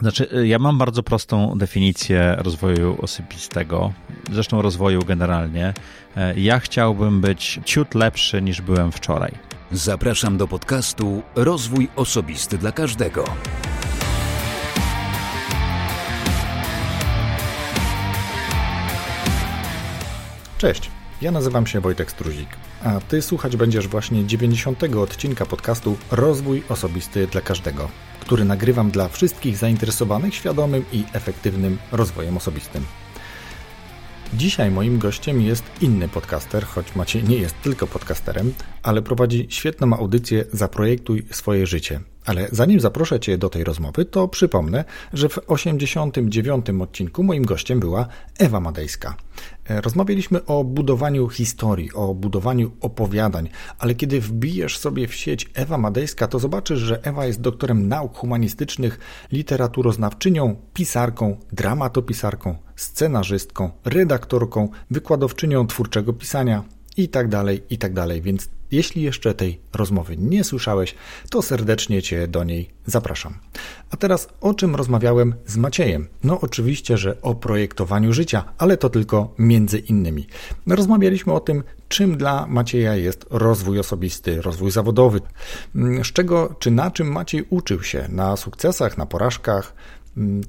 Znaczy, ja mam bardzo prostą definicję rozwoju osobistego, zresztą rozwoju generalnie. Ja chciałbym być ciut lepszy niż byłem wczoraj. Zapraszam do podcastu Rozwój Osobisty dla Każdego. Cześć, ja nazywam się Wojtek Struzik, a Ty słuchać będziesz właśnie 90. odcinka podcastu Rozwój Osobisty dla Każdego, który nagrywam dla wszystkich zainteresowanych świadomym i efektywnym rozwojem osobistym. Dzisiaj moim gościem jest inny podcaster, choć Maciej nie jest tylko podcasterem, ale prowadzi świetną audycję Zaprojektuj swoje życie. Ale zanim zaproszę Cię do tej rozmowy, to przypomnę, że w 89 odcinku moim gościem była Ewa Madejska. E, rozmawialiśmy o budowaniu historii, o budowaniu opowiadań, ale kiedy wbijesz sobie w sieć Ewa Madejska, to zobaczysz, że Ewa jest doktorem nauk humanistycznych, literaturoznawczynią, pisarką, dramatopisarką, scenarzystką, redaktorką, wykładowczynią twórczego pisania i tak dalej, i tak dalej. Więc jeśli jeszcze tej rozmowy nie słyszałeś, to serdecznie Cię do niej zapraszam. A teraz o czym rozmawiałem z Maciejem? No oczywiście, że o projektowaniu życia, ale to tylko między innymi. Rozmawialiśmy o tym, czym dla Macieja jest rozwój osobisty, rozwój zawodowy, z czego czy na czym Maciej uczył się, na sukcesach, na porażkach,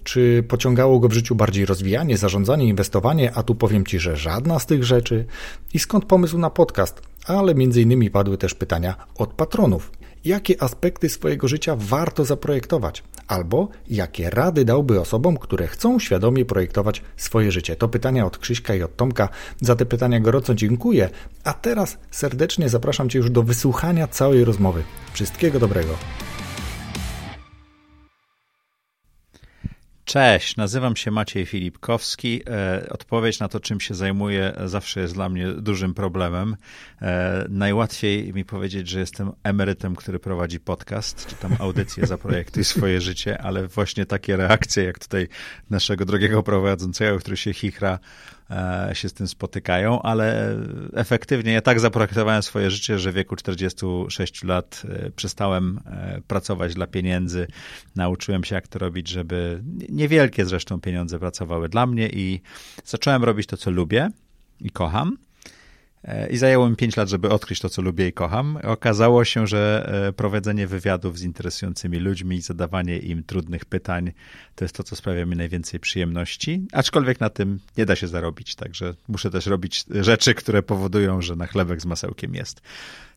czy pociągało go w życiu bardziej rozwijanie, zarządzanie, inwestowanie, a tu powiem Ci, że żadna z tych rzeczy. I skąd pomysł na podcast? Ale między innymi padły też pytania od patronów. Jakie aspekty swojego życia warto zaprojektować? Albo jakie rady dałby osobom, które chcą świadomie projektować swoje życie? To pytania od Krzyśka i od Tomka. Za te pytania gorąco dziękuję. A teraz serdecznie zapraszam Cię już do wysłuchania całej rozmowy. Wszystkiego dobrego. Cześć, nazywam się Maciej Filipkowski. E, odpowiedź na to, czym się zajmuję, zawsze jest dla mnie dużym problemem. E, najłatwiej mi powiedzieć, że jestem emerytem, który prowadzi podcast, czy tam audycję Zaprojektuj swoje życie, ale właśnie takie reakcje, jak tutaj naszego drogiego prowadzącego, który się chichra, się z tym spotykają, ale efektywnie ja tak zaprojektowałem swoje życie, że w wieku 46 lat e, przestałem e, pracować dla pieniędzy. Nauczyłem się, jak to robić, żeby niewielkie zresztą pieniądze pracowały dla mnie i zacząłem robić to, co lubię i kocham. E, I zajęło mi 5 lat, żeby odkryć to, co lubię i kocham. Okazało się, że e, prowadzenie wywiadów z interesującymi ludźmi zadawanie im trudnych pytań to jest to, co sprawia mi najwięcej przyjemności. Aczkolwiek na tym nie da się zarobić, także muszę też robić rzeczy, które powodują, że na chlebek z masełkiem jest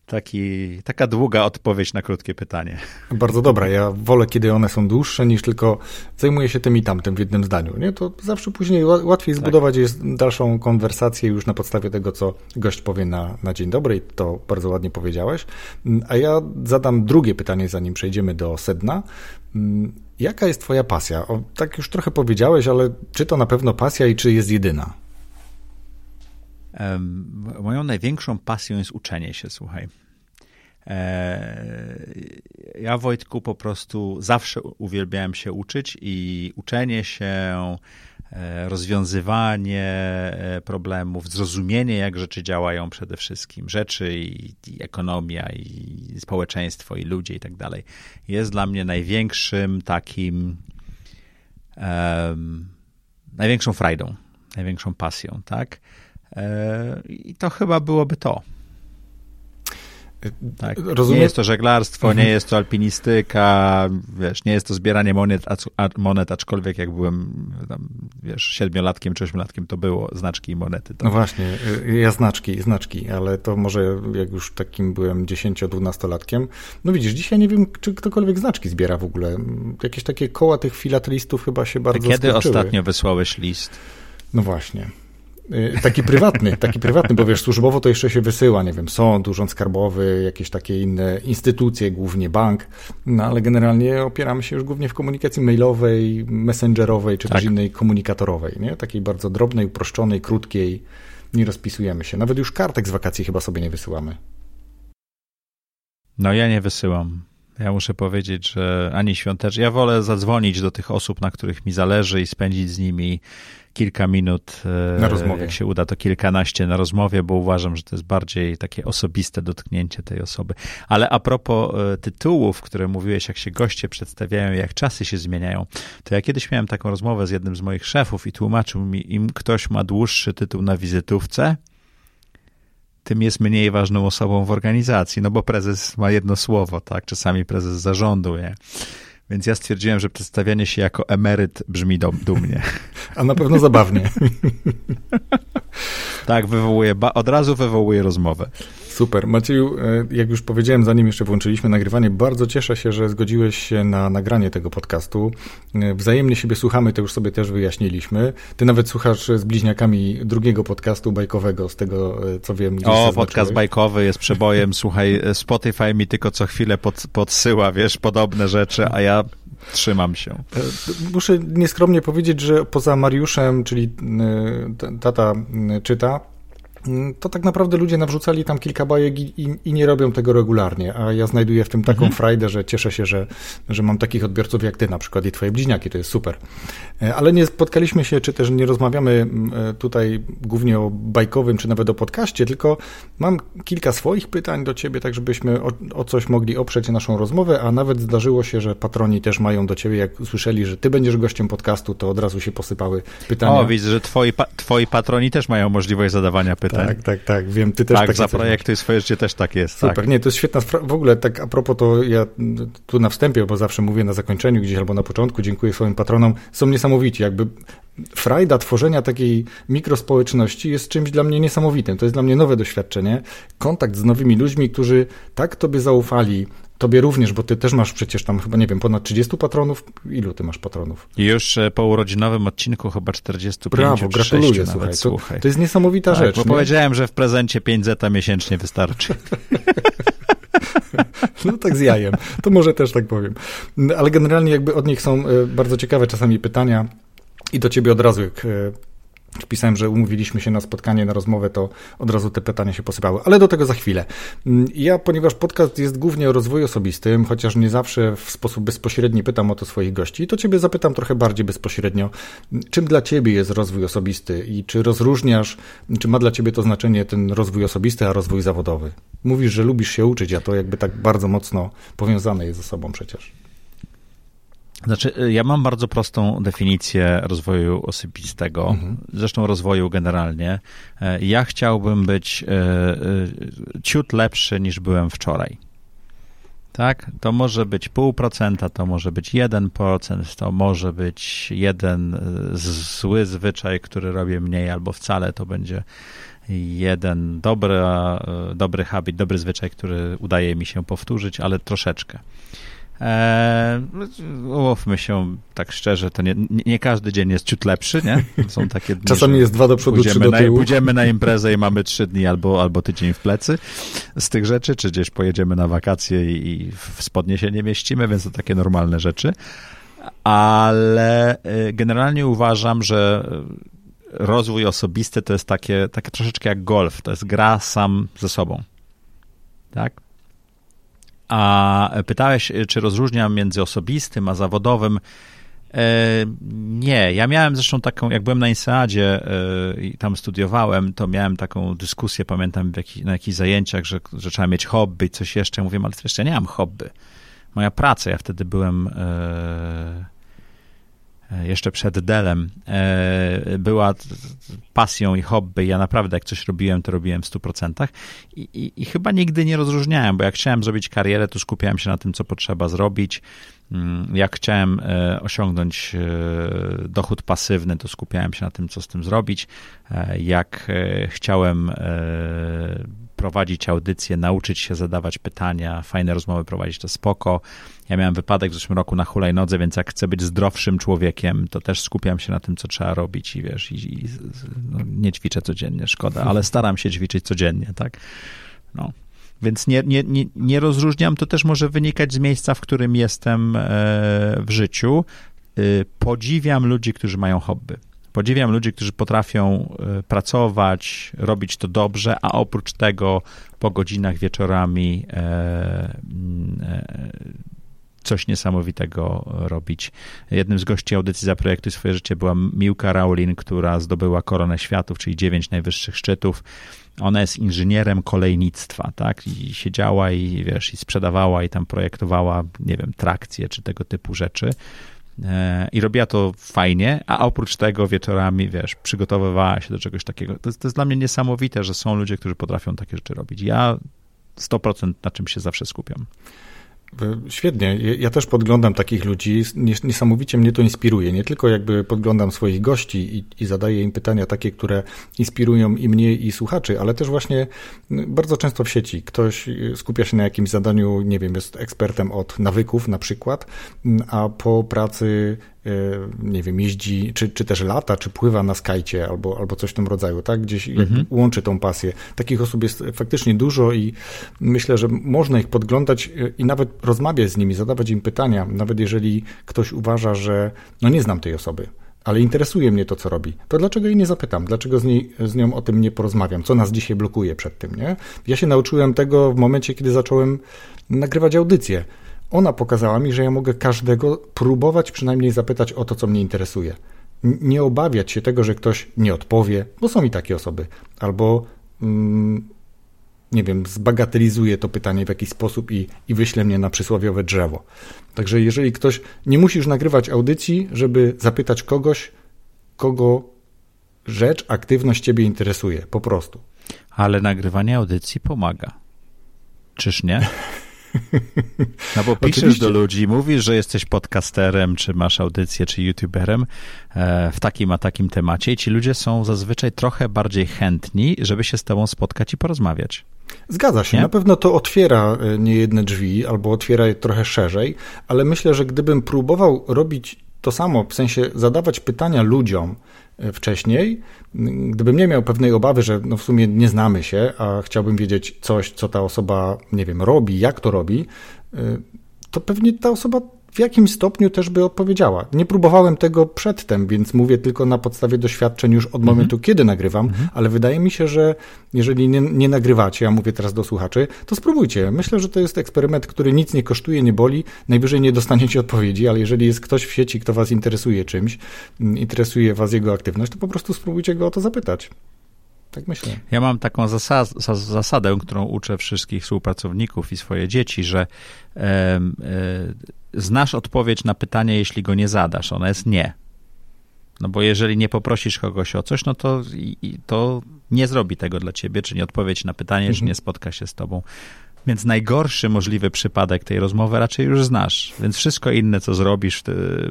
taki, taka długa odpowiedź na krótkie pytanie. Bardzo dobra. Ja wolę, kiedy one są dłuższe, niż tylko zajmuję się tym i tamtym w jednym zdaniu. Nie? To zawsze później łatwiej tak. zbudować jest dalszą konwersację już na podstawie tego, co gość powie na, na dzień dobry. To bardzo ładnie powiedziałeś. A ja zadam drugie pytanie, zanim przejdziemy do sedna. Jaka jest Twoja pasja? O, tak już trochę powiedziałeś, ale czy to na pewno pasja i czy jest jedyna? Moją największą pasją jest uczenie się, słuchaj. E, ja, Wojtku, po prostu zawsze uwielbiałem się uczyć i uczenie się, e, rozwiązywanie e, problemów, zrozumienie, jak rzeczy działają przede wszystkim, rzeczy i, i ekonomia, i społeczeństwo, i ludzie i tak dalej, jest dla mnie największym takim, um, największą frajdą, największą pasją, tak? E, I to chyba byłoby to. Tak. Rozumiem. Nie jest to żeglarstwo, mhm. nie jest to alpinistyka, wiesz, nie jest to zbieranie monet, monet aczkolwiek jak byłem tam, wiesz, siedmiolatkiem czy ośmiolatkiem, to było znaczki i monety. To... No właśnie, y, ja znaczki, znaczki, ale to może jak już takim byłem 10-12-latkiem, no widzisz, dzisiaj nie wiem, czy ktokolwiek znaczki zbiera w ogóle. Jakieś takie koła tych filatelistów chyba się bardzo Kiedy skończyły. ostatnio wysłałeś list? No właśnie. Y, taki prywatny, taki prywatny, bo wiesz, służbowo to jeszcze się wysyła, nie wiem, sąd, urząd skarbowy, jakieś takie inne instytucje, głównie bank, no ale generalnie opieramy się już głównie w komunikacji mailowej, messengerowej, czy tak. też innej komunikatorowej, nie? Takiej bardzo drobnej, uproszczonej, krótkiej, nie rozpisujemy się. Nawet już kartek z wakacji chyba sobie nie wysyłamy. No ja nie wysyłam. Ja muszę powiedzieć, że ani świątecznie. Ja wolę zadzwonić do tych osób, na których mi zależy i spędzić z nimi kilka minut. E, na rozmowie. Jak się uda, to kilkanaście na rozmowie, bo uważam, że to jest bardziej takie osobiste dotknięcie tej osoby. Ale a propos e, tytułów, które mówiłeś, jak się goście przedstawiają, jak czasy się zmieniają, to ja kiedyś miałem taką rozmowę z jednym z moich szefów i tłumaczył mi, im ktoś ma dłuższy tytuł na wizytówce, tym jest mniej ważną osobą w organizacji, no bo prezes ma jedno słowo, tak? Czasami prezes zarządu, nie? Więc ja stwierdziłem, że przedstawianie się jako emeryt brzmi dumnie. A na pewno zabawnie. tak, wywołuje, od razu wywołuje rozmowę. Super. Macieju, e, jak już powiedziałem, zanim jeszcze włączyliśmy nagrywanie, bardzo cieszę się, że zgodziłeś się na nagranie tego podcastu. E, wzajemnie siebie słuchamy, to już sobie też wyjaśniliśmy. Ty nawet słuchasz z bliźniakami drugiego podcastu bajkowego, z tego e, co wiem. O, podcast bajkowy jest przebojem. Słuchaj, Spotify mi tylko co chwilę pod, podsyła, wiesz, podobne rzeczy, a ja Trzymam się. Muszę nieskromnie powiedzieć, że poza Mariuszem, czyli tata czyta, to tak naprawdę ludzie nawrzucali tam kilka bajek i, i, i, nie robią tego regularnie, a ja znajduję w tym taką mhm. frajdę, że cieszę się, że, że mam takich odbiorców jak ty na przykład i twoje bliźniaki, to jest super. E, ale nie spotkaliśmy się, czy też nie rozmawiamy mm, e, tutaj głównie o bajkowym, czy nawet o podcaście, tylko mam kilka swoich pytań do ciebie, tak żebyśmy o, o coś mogli oprzeć naszą rozmowę, a nawet zdarzyło się, że patroni też mają do ciebie, jak słyszeli, że ty będziesz gościem podcastu, to od razu się posypały pytania. O, widzę, że twoi, pa, twoi patroni też mają możliwość zadawania pytań. Tak, tak, tak, wiem, ty też tak, tak zaprojektuj swoje życie też tak jest. Super, tak. nie, to jest świetna sprawa. W ogóle tak a propos to ja tu na wstępie, bo zawsze mówię na zakończeniu gdzieś albo na początku, dziękuję swoim patronom, są niesamowici, jakby frajda tworzenia takiej mikrospołeczności jest czymś dla mnie niesamowitym. To jest dla mnie nowe doświadczenie. Kontakt z nowymi ludźmi, którzy tak tobie zaufali, Tobie również, bo ty też masz przecież tam chyba, nie wiem, ponad 30 patronów. Ilu ty masz patronów? Już e, po urodzinowym odcinku chyba 45 Brawo, gratuluję, słuchaj. To, słuchaj. To, jest niesamowita tak, rzecz. Bo nie? powiedziałem, że w prezencie 5 zeta miesięcznie wystarczy. no tak z jajem. To może też tak powiem. Ale generalnie jakby od nich są e, bardzo ciekawe czasami pytania i do ciebie od razu, jak e, Pisałem, że umówiliśmy się na spotkanie, na rozmowę, to od razu te pytania się posypały, ale do tego za chwilę. Mm, ja, ponieważ podcast jest głównie o rozwoju osobistym, chociaż nie zawsze w sposób bezpośredni pytam o to swoich gości, to Ciebie zapytam trochę bardziej bezpośrednio, czym dla Ciebie jest rozwój osobisty i czy rozróżniasz, czy ma dla Ciebie to znaczenie ten rozwój osobisty, a rozwój zawodowy? Mówisz, że lubisz się uczyć, a to jakby tak bardzo mocno powiązane jest ze sobą przecież. Znaczy, y, ja mam bardzo prostą definicję rozwoju osobistego, mhm. zresztą rozwoju generalnie. E, ja chciałbym być e, e, ciut lepszy niż byłem wczoraj. Tak? To może być pół procenta, to może być jeden procent, to może być jeden zły zwyczaj, który robię mniej, albo wcale to będzie jeden dobry, dobry habit, dobry zwyczaj, który udaje mi się powtórzyć, ale troszeczkę. Eee, umówmy się tak szczerze, to nie, nie, każdy dzień jest ciut lepszy, nie? Są takie dni, Czasami jest dwa do przodu, trzy do tyłu. Na, pójdziemy na imprezę i mamy trzy dni albo, albo tydzień w plecy z tych rzeczy, czy gdzieś pojedziemy na wakacje i, i w spodnie się nie mieścimy, więc to takie normalne rzeczy. Ale e, generalnie uważam, że rozwój osobisty to jest takie, takie troszeczkę jak golf. To jest gra sam ze sobą. Tak? A pytałeś, czy rozróżniam między osobistym a zawodowym. E, nie, ja miałem zresztą taką, jak byłem na Inseadzie e, i tam studiowałem, to miałem taką dyskusję, pamiętam na jakichś zajęciach, że, że trzeba mieć hobby, coś jeszcze. Mówię, ale przecież nie mam hobby. Moja praca, ja wtedy byłem E, jeszcze przed Delem, e, była pasją i hobby. Ja naprawdę, jak coś robiłem, to robiłem w 100%. I, i, I chyba nigdy nie rozróżniałem, bo jak chciałem zrobić karierę, to skupiałem się na tym, co potrzeba zrobić. Mm, jak chciałem e, osiągnąć dochód pasywny, to skupiałem się na tym, co z tym zrobić. Jak chciałem prowadzić audycję, nauczyć się zadawać pytania, fajne rozmowy prowadzić, to spoko. Ja miałem wypadek w zeszłym roku na hulajnodze, więc jak chcę być zdrowszym człowiekiem, to też skupiam się na tym, co trzeba robić i wiesz, i, i no, nie ćwiczę codziennie, szkoda, ale staram się ćwiczyć codziennie, tak? No. Więc nie, nie, nie, nie rozróżniam, to też może wynikać z miejsca, w którym jestem e, w życiu. E, podziwiam ludzi, którzy mają hobby Podziwiam ludzi, którzy potrafią e, pracować, robić to dobrze, a oprócz tego po godzinach wieczorami e, mm, e, coś niesamowitego robić. Jednym z gości audycji za projektu swoje życie była Miłka Raulin, która zdobyła koronę światów, czyli dziewięć najwyższych szczytów. Ona jest inżynierem kolejnictwa, tak? I siedziała i wiesz, i sprzedawała i tam projektowała, nie wiem, trakcje czy tego typu rzeczy. E, I robiła to fajnie, a oprócz tego wieczorami, wiesz, przygotowywała się do czegoś takiego. To jest, to jest dla mnie niesamowite, że są ludzie, którzy potrafią takie rzeczy robić. Ja 100% na czym się zawsze skupiam. Świetnie. Ja też podglądam takich ludzi. Niesamowicie mnie to inspiruje. Nie tylko jakby podglądam swoich gości i, i zadaję im pytania takie, które inspirują i mnie, i słuchaczy, ale też właśnie bardzo często w sieci. Ktoś y, skupia się na jakimś zadaniu, nie wiem, jest ekspertem od nawyków na przykład, a po pracy E, nie wiem, jeździ, czy, czy też lata, czy pływa na skajcie albo, albo coś w tym rodzaju, tak? Gdzieś mhm. łączy tą pasję. Takich osób jest faktycznie dużo i myślę, że można ich podglądać e, i nawet rozmawiać z nimi, zadawać im pytania, nawet jeżeli ktoś uważa, że no nie znam tej osoby, ale interesuje mnie to, co robi, to dlaczego jej nie zapytam? Dlaczego z, niej, z nią o tym nie porozmawiam? Co nas dzisiaj blokuje przed tym, nie? Ja się nauczyłem tego w momencie, kiedy zacząłem nagrywać audycje ona pokazała mi, że ja mogę każdego próbować przynajmniej zapytać o to, co mnie interesuje. Nie obawiać się tego, że ktoś nie odpowie, bo są i takie osoby, albo mm, nie wiem, zbagatelizuje to pytanie w jakiś sposób i, i wyśle mnie na przysłowiowe drzewo. Także jeżeli ktoś, nie musisz nagrywać audycji, żeby zapytać kogoś, kogo rzecz, aktywność ciebie interesuje, po prostu. Ale nagrywanie audycji pomaga. Czyż nie? No bo piszesz Oczywiście. do ludzi, mówisz, że jesteś podcasterem, czy masz audycję, czy youtuberem e, w takim a takim temacie i ci ludzie są zazwyczaj trochę bardziej chętni, żeby się z tobą spotkać i porozmawiać. Zgadza się. Nie? Na pewno to otwiera e, niejedne drzwi, albo otwiera je trochę szerzej, ale myślę, że gdybym próbował robić to samo, w sensie zadawać pytania ludziom, wcześniej. Gdybym nie miał pewnej obawy, że no w sumie nie znamy się, a chciałbym wiedzieć coś, co ta osoba, nie wiem, robi, jak to robi, e, to pewnie ta osoba w jakimś stopniu też by odpowiedziała. Nie próbowałem tego przedtem, więc mówię tylko na podstawie doświadczeń już od momentu, mhm. kiedy nagrywam, mhm. ale wydaje mi się, że jeżeli nie, nie nagrywacie, ja mówię teraz do słuchaczy, to spróbujcie. Myślę, że to jest eksperyment, który nic nie kosztuje, nie boli, najwyżej nie dostaniecie odpowiedzi, ale jeżeli jest ktoś w sieci, kto was interesuje czymś, mm, interesuje was jego aktywność, to po prostu spróbujcie go o to zapytać. Tak myślę. Ja mam taką zasad, zasadę, którą uczę wszystkich współpracowników i swoje dzieci, że e, e, znasz odpowiedź na pytanie, jeśli go nie zadasz. Ona jest nie. No bo jeżeli nie poprosisz kogoś o coś, no to, i, to nie zrobi tego dla ciebie, czy nie odpowiedź na pytanie, mhm. czy nie spotka się z tobą. Więc najgorszy możliwy przypadek tej rozmowy raczej już znasz. Więc wszystko inne, co zrobisz,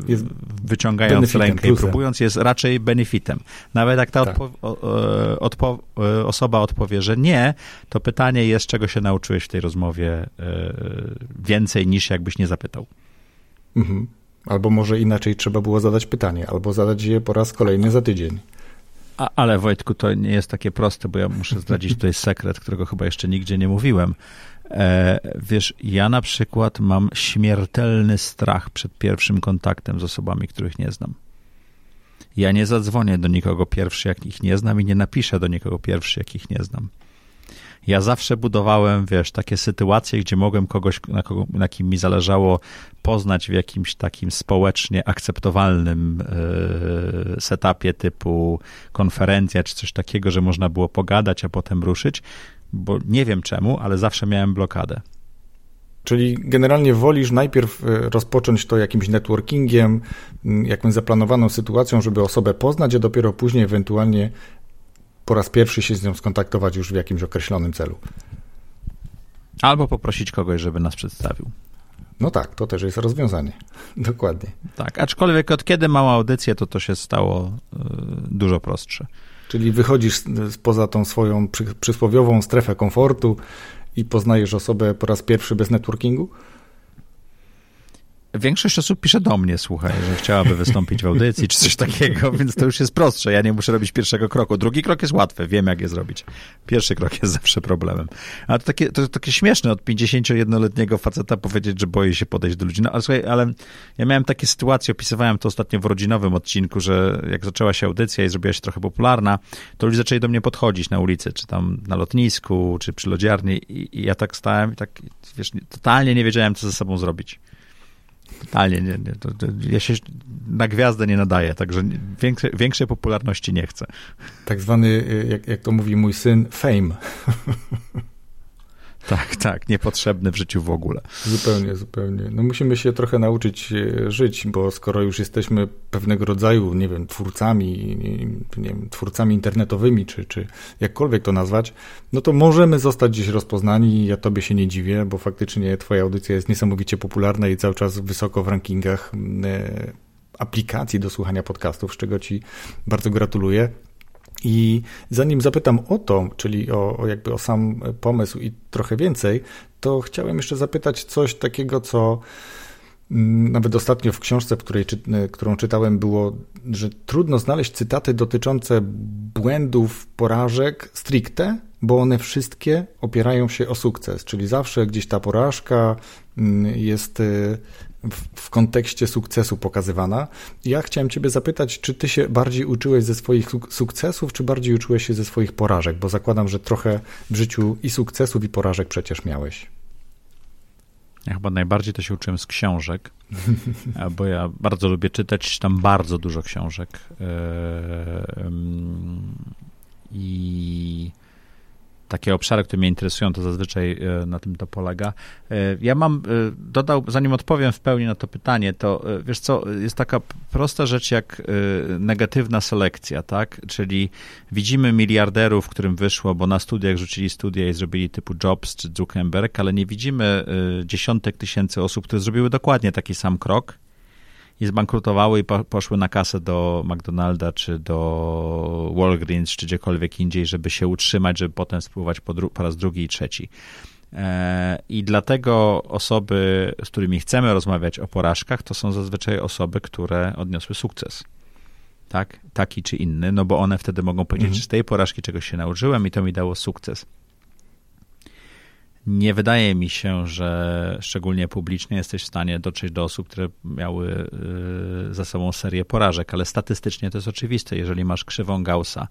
jest wyciągając rękę plusem. i próbując, jest raczej benefitem. Nawet jak ta tak. odpo odpo osoba odpowie, że nie, to pytanie jest, czego się nauczyłeś w tej rozmowie e, więcej niż jakbyś nie zapytał. Mhm. Albo może inaczej trzeba było zadać pytanie, albo zadać je po raz kolejny za tydzień. A, ale Wojtku, to nie jest takie proste, bo ja muszę zdradzić tutaj sekret, którego chyba jeszcze nigdzie nie mówiłem. E, wiesz, ja na przykład mam śmiertelny strach przed pierwszym kontaktem z osobami, których nie znam. Ja nie zadzwonię do nikogo pierwszy, jak ich nie znam i nie napiszę do nikogo pierwszy, jak ich nie znam. Ja zawsze budowałem, wiesz, takie sytuacje, gdzie mogłem kogoś, na, kogo, na kim mi zależało, poznać w jakimś takim społecznie akceptowalnym e, setupie typu konferencja czy coś takiego, że można było pogadać, a potem ruszyć, bo nie wiem czemu, ale zawsze miałem blokadę. Czyli generalnie wolisz najpierw e, rozpocząć to jakimś networkingiem, jakąś zaplanowaną sytuacją, żeby osobę poznać, a dopiero później ewentualnie po raz pierwszy się z nią skontaktować już w jakimś określonym celu. Albo poprosić kogoś, żeby nas przedstawił. No tak, to też jest rozwiązanie. Dokładnie. Tak, aczkolwiek od kiedy mam audycję, to to się stało y, dużo prostsze. Czyli wychodzisz poza tą swoją przysłowiową strefę komfortu i poznajesz osobę po raz pierwszy bez networkingu? Większość osób pisze do mnie, słuchaj, że chciałaby wystąpić w audycji czy coś takiego, więc to już jest prostsze. Ja nie muszę robić pierwszego kroku. Drugi krok jest łatwy, wiem jak je zrobić. Pierwszy krok jest zawsze problemem. A to takie, to takie śmieszne od 51-letniego faceta powiedzieć, że boi się podejść do ludzi. No ale słuchaj, ale ja miałem takie sytuacje, opisywałem to ostatnio w rodzinowym odcinku, że jak zaczęła się audycja i zrobiła się trochę popularna, to ludzie zaczęli do mnie podchodzić na ulicy, czy tam na lotnisku, czy przy lodziarni i, i ja tak stałem i tak, wiesz, totalnie nie wiedziałem, co ze sobą zrobić. Totalnie nie. nie to, to ja się na gwiazdę nie nadaję, także większe, większej popularności nie chcę. Tak zwany, y, jak, jak to mówi mój syn, fame. Tak, tak, niepotrzebny w życiu w ogóle. Zupełnie, zupełnie. No musimy się trochę nauczyć e, żyć, bo skoro już jesteśmy pewnego rodzaju, nie wiem, twórcami, nie wiem, twórcami internetowymi, czy, czy jakkolwiek to nazwać, no to możemy zostać gdzieś rozpoznani. Ja tobie się nie dziwię, bo faktycznie twoja audycja jest niesamowicie popularna i cały czas wysoko w rankingach e, aplikacji do słuchania podcastów, z czego ci bardzo gratuluję. I zanim zapytam o to, czyli o, o, jakby o sam pomysł i trochę więcej, to chciałem jeszcze zapytać coś takiego, co mm, nawet ostatnio w książce, której, którą czytałem, było, że trudno znaleźć cytaty dotyczące błędów, porażek stricte, bo one wszystkie opierają się o sukces, czyli zawsze gdzieś ta porażka mm, jest y, w, w, kontekście sukcesu pokazywana. Ja chciałem Ciebie zapytać, czy Ty się bardziej uczyłeś ze swoich sukcesów, czy bardziej uczyłeś się ze swoich porażek? Bo zakładam, że trochę w życiu i sukcesów, i porażek przecież miałeś. Ja chyba najbardziej to się uczyłem z książek, bo ja bardzo lubię czytać, tam bardzo dużo książek. E, I takie obszary, które mnie interesują, to zazwyczaj e, na tym to polega. E, ja mam, e, dodał, zanim odpowiem w pełni na to pytanie, to wiesz co, jest taka prosta rzecz jak negatywna selekcja, tak? Czyli widzimy miliarderów, którym wyszło, bo na studiach rzucili studia i zrobili typu Jobs czy Zuckerberg, ale nie widzimy dziesiątek tysięcy osób, które zrobiły dokładnie taki sam krok i zbankrutowały i po, poszły na kasę do McDonalda, czy do Walgreens, czy gdziekolwiek indziej, żeby się utrzymać, żeby potem spływać po, po raz drugi i trzeci. E, I dlatego osoby, z którymi chcemy rozmawiać o porażkach, to są zazwyczaj osoby, które odniosły sukces. Tak? Taki czy inny, no bo one wtedy mogą powiedzieć, mhm. że z tej porażki czegoś się nauczyłem i to mi dało sukces. Nie wydaje mi się, że szczególnie publicznie jesteś w stanie dotrzeć do osób, które miały y, za sobą serię porażek, ale statystycznie to jest oczywiste. Jeżeli masz krzywą Gaussa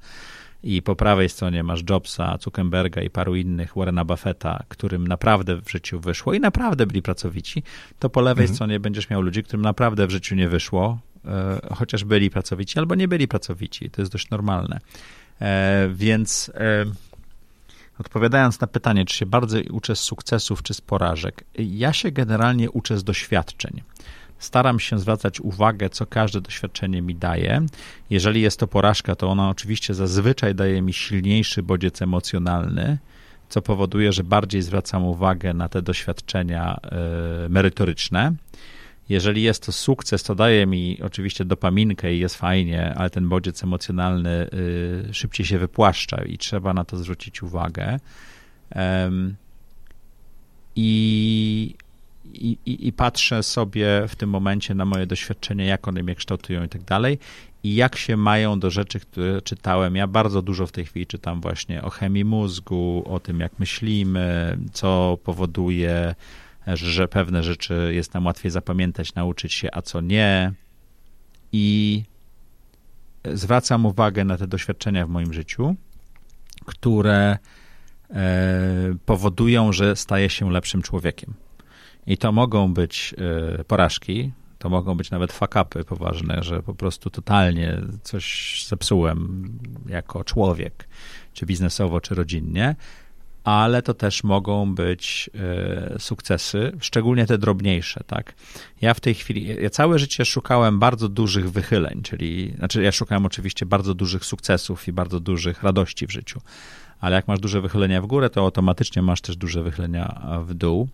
i po prawej stronie masz Jobsa, Zuckerberga i paru innych, Warrena Buffetta, którym naprawdę w życiu wyszło i naprawdę byli pracowici, to po lewej mhm. stronie będziesz miał ludzi, którym naprawdę w życiu nie wyszło, y, chociaż byli pracowici albo nie byli pracowici. To jest dość normalne. E, więc e, Odpowiadając na pytanie, czy się bardziej uczę z sukcesów czy z porażek, ja się generalnie uczę z doświadczeń. Staram się zwracać uwagę, co każde doświadczenie mi daje. Jeżeli jest to porażka, to ona oczywiście zazwyczaj daje mi silniejszy bodziec emocjonalny, co powoduje, że bardziej zwracam uwagę na te doświadczenia y, merytoryczne. Jeżeli jest to sukces, to daje mi oczywiście dopaminkę i jest fajnie, ale ten bodziec emocjonalny y, szybciej się wypłaszcza i trzeba na to zwrócić uwagę. I, i, i, patrzę sobie w tym momencie na moje doświadczenia, jak one mnie kształtują i tak dalej, i jak się mają do rzeczy, które czytałem. Ja bardzo dużo w tej chwili czytam właśnie o chemii mózgu, o tym, jak myślimy, co powoduje że pewne rzeczy jest nam łatwiej zapamiętać, nauczyć się, a co nie. I zwracam uwagę na te doświadczenia w moim życiu, które e, powodują, że staję się lepszym człowiekiem. I to mogą być e, porażki, to mogą być nawet fakapy poważne, że po prostu totalnie coś zepsułem jako człowiek, czy biznesowo, czy rodzinnie, ale to też mogą być e, sukcesy, szczególnie te drobniejsze, tak. Ja w tej chwili, ja całe życie szukałem bardzo dużych wychyleń, czyli, znaczy ja szukałem oczywiście bardzo dużych sukcesów i bardzo dużych radości w życiu, ale jak masz duże wychylenia w górę, to automatycznie masz też duże wychylenia w dół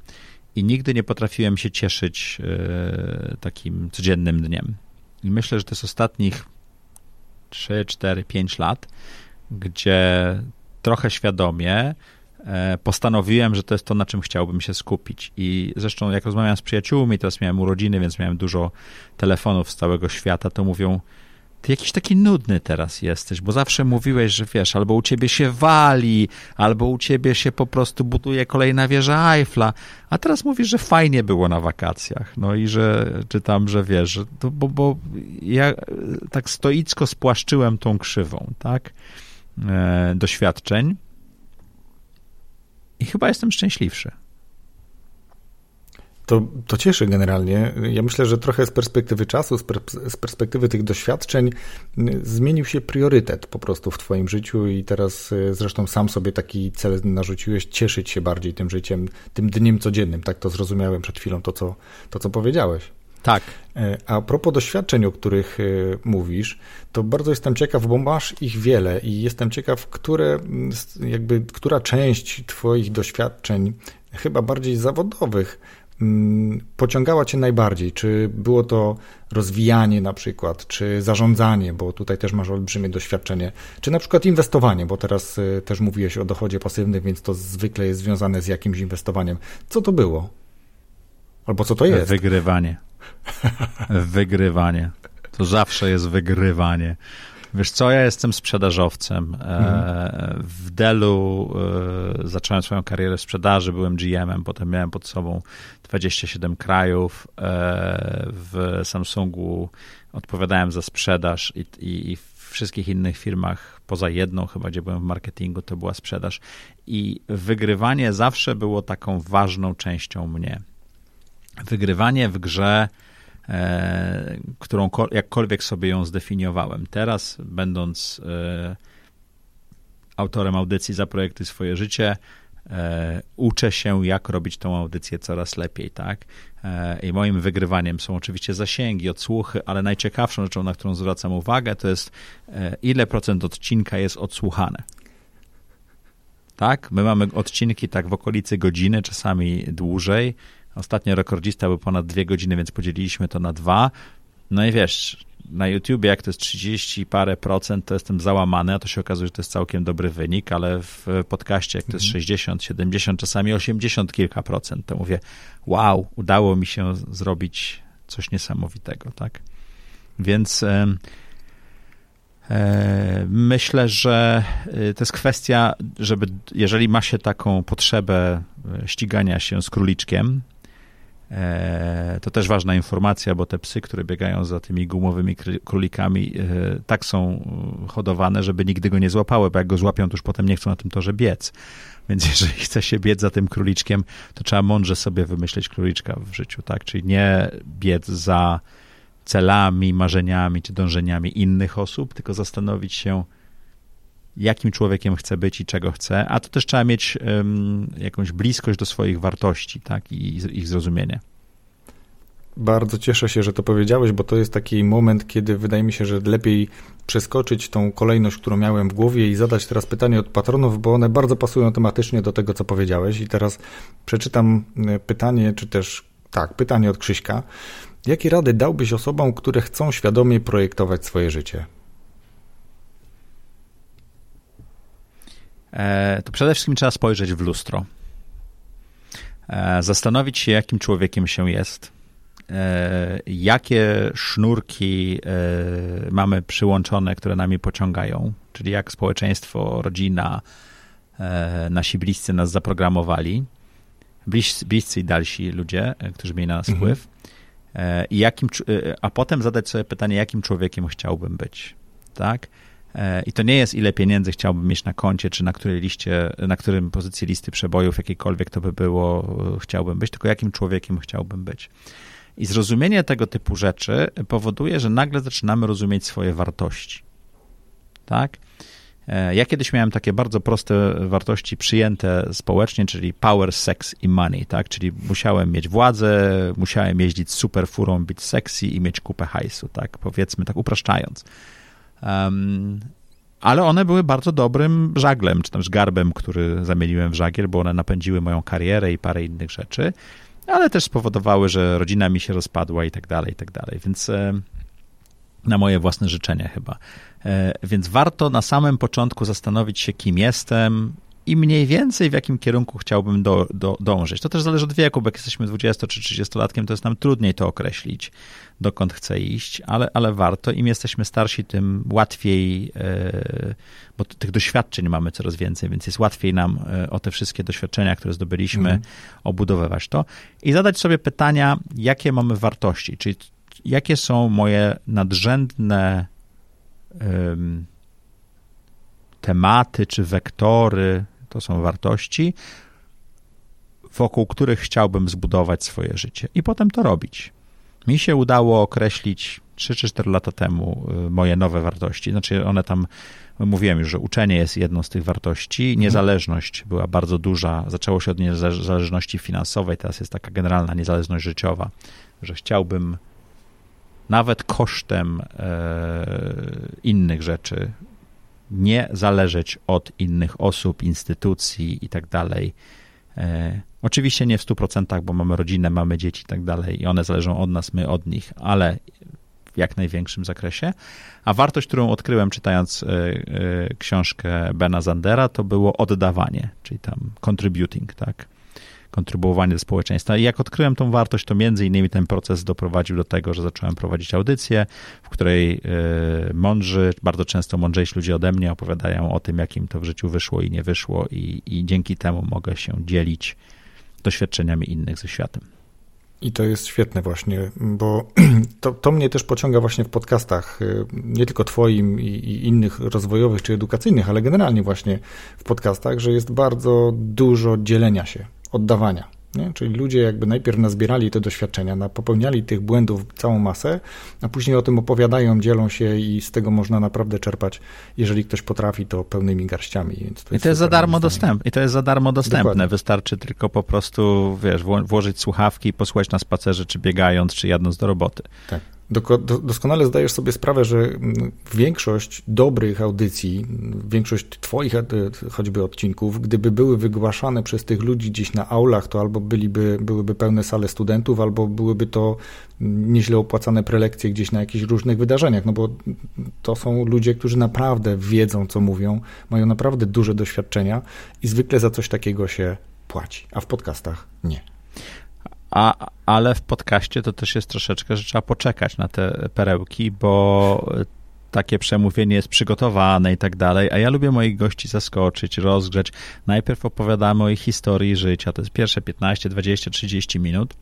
i nigdy nie potrafiłem się cieszyć e, takim codziennym dniem. I myślę, że to jest ostatnich 3, 4, 5 lat, gdzie trochę świadomie postanowiłem, że to jest to, na czym chciałbym się skupić. I zresztą, jak rozmawiam z przyjaciółmi, teraz miałem urodziny, więc miałem dużo telefonów z całego świata, to mówią, ty jakiś taki nudny teraz jesteś, bo zawsze mówiłeś, że wiesz, albo u ciebie się wali, albo u ciebie się po prostu buduje kolejna wieża Eiffla, a teraz mówisz, że fajnie było na wakacjach. No i że czytam, że wiesz, to, bo, bo ja tak stoicko spłaszczyłem tą krzywą, tak, e, doświadczeń i chyba jestem szczęśliwszy. To, to cieszy generalnie. Ja myślę, że trochę z perspektywy czasu, z, per, z, perspektywy tych doświadczeń zmienił się priorytet po prostu w Twoim życiu i teraz y, zresztą sam sobie taki cel narzuciłeś, cieszyć się bardziej tym życiem, tym dniem codziennym. Tak to zrozumiałem przed chwilą, to co, to, co powiedziałeś. Tak. E, a propos doświadczeń, o których y, mówisz, to bardzo jestem ciekaw, bo masz ich wiele i jestem ciekaw, które, jakby, która część Twoich doświadczeń, chyba bardziej zawodowych, Mm, pociągała Cię najbardziej? Czy było to rozwijanie na przykład, czy zarządzanie, bo tutaj też masz olbrzymie doświadczenie, czy na przykład inwestowanie, bo teraz y, też mówiłeś o dochodzie pasywnym, więc to zwykle jest związane z jakimś inwestowaniem. Co to było? Albo co to jest? Wygrywanie. Wygrywanie. To zawsze jest wygrywanie. Wiesz co, ja jestem sprzedażowcem. E, mhm. W Delu e, zacząłem swoją karierę w sprzedaży, byłem GM-em, potem miałem pod sobą 27 krajów. E, w Samsungu odpowiadałem za sprzedaż i, i, i w wszystkich innych firmach, poza jedną chyba, gdzie byłem w marketingu, to była sprzedaż. I wygrywanie zawsze było taką ważną częścią mnie. Wygrywanie w grze E, którą jakkolwiek sobie ją zdefiniowałem. Teraz, będąc e, autorem audycji za projekty swoje życie, e, uczę się, jak robić tą audycję coraz lepiej, tak? I moim wygrywaniem są oczywiście zasięgi, odsłuchy, ale najciekawszą rzeczą, na którą zwracam uwagę, to jest ile procent odcinka jest odsłuchane. Tak? My mamy odcinki tak w okolicy godziny, czasami dłużej, Ostatnio rekordzista był ponad dwie godziny, więc podzieliliśmy to na dwa. No i wiesz, na YouTubie jak to jest 30 parę procent, to jestem załamany, a to się okazuje, że to jest całkiem dobry wynik, ale w podcaście jak to jest 60, mhm. 70, czasami 80 kilka procent, to mówię, wow, udało mi się zrobić coś niesamowitego, tak? Więc e, e, myślę, że e, to jest kwestia, żeby, jeżeli ma się taką potrzebę e, ścigania się z króliczkiem, to też ważna informacja, bo te psy, które biegają za tymi gumowymi królikami, e, tak są hodowane, żeby nigdy go nie złapały, bo jak go złapią, to już potem nie chcą na tym torze biec. Więc jeżeli chce się biec za tym króliczkiem, to trzeba mądrze sobie wymyśleć króliczka w życiu, tak? Czyli nie biec za celami, marzeniami czy dążeniami innych osób, tylko zastanowić się, jakim człowiekiem chce być i czego chce, a to też trzeba mieć um, jakąś bliskość do swoich wartości, tak, i ich zrozumienie. Bardzo cieszę się, że to powiedziałeś, bo to jest taki moment, kiedy wydaje mi się, że lepiej przeskoczyć tą kolejność, którą miałem w głowie i zadać teraz pytanie od patronów, bo one bardzo pasują tematycznie do tego, co powiedziałeś. I teraz przeczytam e, pytanie, czy też tak, pytanie od Krzyśka. Jakie rady dałbyś osobom, które chcą świadomie projektować swoje życie? To przede wszystkim trzeba spojrzeć w lustro. E, zastanowić się, jakim człowiekiem się jest, e, jakie sznurki mamy przyłączone, które nami pociągają, czyli jak społeczeństwo, rodzina, nasi bliscy nas zaprogramowali, bliscy i dalsi ludzie, którzy mieli na nas mhm. wpływ, i jakim, a potem zadać sobie pytanie, jakim człowiekiem chciałbym być, tak? E, I to nie jest, ile pieniędzy chciałbym mieć na koncie, czy na której liście, na którym pozycji listy przebojów, jakiejkolwiek to by było, e, chciałbym być, tylko jakim człowiekiem chciałbym być. I zrozumienie tego typu rzeczy powoduje, że nagle zaczynamy rozumieć swoje wartości. Tak? E, ja kiedyś miałem takie bardzo proste wartości przyjęte społecznie, czyli power, sex i money, tak? Czyli musiałem mieć władzę, musiałem jeździć super furą, być sexy i mieć kupę hajsu, tak? Powiedzmy tak upraszczając. Um, ale one były bardzo dobrym żaglem, czy też garbem, który zamieniłem w żagiel, bo one napędziły moją karierę i parę innych rzeczy, ale też spowodowały, że rodzina mi się rozpadła i tak dalej, i tak dalej. Więc e, na moje własne życzenie chyba. E, więc warto na samym początku zastanowić się, kim jestem i mniej więcej w jakim kierunku chciałbym do, do, dążyć. To też zależy od wieku, bo jak jesteśmy 20 czy 30-latkiem, to jest nam trudniej to określić, dokąd chcę iść, ale, ale warto. Im jesteśmy starsi, tym łatwiej, e, bo tych doświadczeń mamy coraz więcej, więc jest łatwiej nam e, o te wszystkie doświadczenia, które zdobyliśmy, mm. obudowywać to i zadać sobie pytania, jakie mamy wartości, czyli jakie są moje nadrzędne um, tematy czy wektory, to są wartości, wokół których chciałbym zbudować swoje życie i potem to robić. Mi się udało określić 3 czy 4 lata temu y, moje nowe wartości. Znaczy, one tam, mówiłem już, że uczenie jest jedną z tych wartości. Mhm. Niezależność była bardzo duża. Zaczęło się od niezależności finansowej, teraz jest taka generalna niezależność życiowa, że chciałbym nawet kosztem e, innych rzeczy nie zależeć od innych osób, instytucji i tak dalej. E, oczywiście nie w 100%, bo mamy rodzinę, mamy dzieci i tak dalej i one zależą od nas, my od nich, ale w jak największym zakresie. A wartość, którą odkryłem czytając e, e, książkę Bena Zandera, to było oddawanie, czyli tam contributing, tak? Kontrybuowanie do społeczeństwa. I jak odkryłem tą wartość, to między innymi ten proces doprowadził do tego, że zacząłem prowadzić audycję, w której e, mądrzy, bardzo często mądrzejsi ludzie ode mnie opowiadają o tym, jak im to w życiu wyszło i nie wyszło i, i dzięki temu mogę się dzielić doświadczeniami innych ze światem. I to jest świetne właśnie, bo to, to mnie też pociąga właśnie w podcastach, e, nie tylko twoim i, i, innych rozwojowych czy edukacyjnych, ale generalnie właśnie w podcastach, że jest bardzo dużo dzielenia się oddawania. Nie? Czyli ludzie jakby najpierw nazbierali te doświadczenia, popełniali tych błędów całą masę, a później o tym opowiadają, dzielą się i z tego można naprawdę czerpać, jeżeli ktoś potrafi, to pełnymi garściami. Więc to I to jest za darmo dostępne. I to jest za darmo dostępne. Dokładnie. Wystarczy tylko po prostu, wiesz, włożyć słuchawki i posłuchać na spacerze, czy biegając, czy jadąc do roboty. Tak. Doskonale zdajesz sobie sprawę, że mm, większość dobrych audycji, większość Twoich e, choćby odcinków, gdyby były wygłaszane przez tych ludzi gdzieś na aulach, to albo byliby, byłyby pełne sale studentów, albo byłyby to mm, nieźle opłacane prelekcje gdzieś na jakichś różnych wydarzeniach, no bo to są ludzie, którzy naprawdę wiedzą, co mówią, mają naprawdę duże doświadczenia i zwykle za coś takiego się płaci, a w podcastach nie. A, ale w podcaście to też jest troszeczkę, że trzeba poczekać na te perełki, bo takie przemówienie jest przygotowane i tak dalej, a ja lubię moich gości zaskoczyć, rozgrzeć. Najpierw opowiadamy o ich historii życia, to jest pierwsze 15, 20, 30 minut.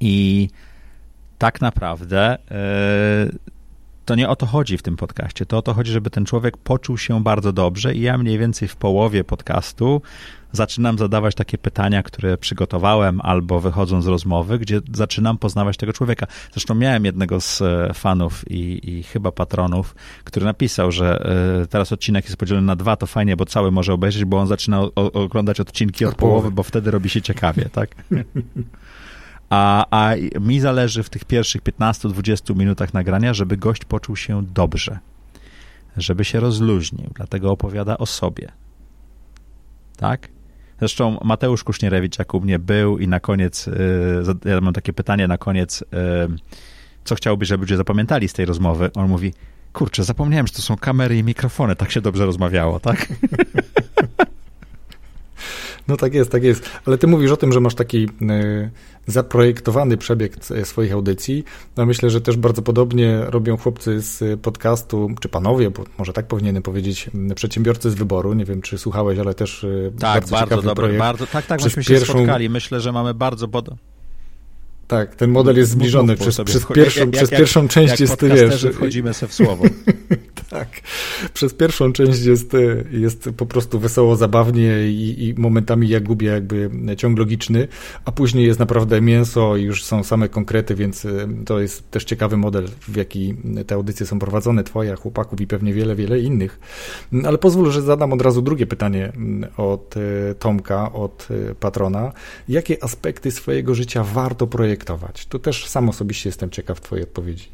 I tak naprawdę yy, to nie o to chodzi w tym podcaście, to o to chodzi, żeby ten człowiek poczuł się bardzo dobrze i ja mniej więcej w połowie podcastu zaczynam zadawać takie pytania, które przygotowałem albo wychodzą z rozmowy, gdzie zaczynam poznawać tego człowieka. Zresztą miałem jednego z e, fanów i, i chyba patronów, który napisał, że y, teraz odcinek jest podzielony na dwa, to fajnie, bo cały może obejrzeć, bo on zaczyna o, oglądać odcinki od, od połowy, bo wtedy robi się ciekawie, tak? A, a mi zależy w tych pierwszych 15-20 minutach nagrania, żeby gość poczuł się dobrze, żeby się rozluźnił, dlatego opowiada o sobie. Tak? Zresztą Mateusz Kusznierewicz, jak u mnie był i na koniec, y, ja mam takie pytanie na koniec, y, co chciałbyś, żeby ludzie zapamiętali z tej rozmowy? On mówi, kurczę, zapomniałem, że to są kamery i mikrofony, tak się dobrze rozmawiało, tak? No tak jest, tak jest. Ale ty mówisz o tym, że masz taki y, zaprojektowany przebieg swoich audycji. No myślę, że też bardzo podobnie robią chłopcy z podcastu, czy panowie, bo może tak powinienem powiedzieć, przedsiębiorcy z wyboru. Nie wiem, czy słuchałeś, ale też y, tak, bardzo, bardzo dobry, projekt. Bardzo, tak, tak, myśmy się pierwszą... spotkali. Myślę, że mamy bardzo podobne tak, ten model jest zbliżony. Przez, przez, pierwszą, jak, przez jak, pierwszą część jak jest, wiesz... wchodzimy se w słowo. tak. Przez pierwszą część jest, jest po prostu wesoło, zabawnie i, i, momentami ja gubię jakby ciąg logiczny, a później jest naprawdę mięso i już są same konkrety, więc y, to jest też ciekawy model, w jaki te audycje są prowadzone, twoja, chłopaków i pewnie wiele, wiele innych. Ale pozwól, że zadam od razu drugie pytanie mm, od y, Tomka, od y, patrona. Jakie aspekty swojego życia warto projektować? Tu też sam osobiście jestem ciekaw twojej odpowiedzi.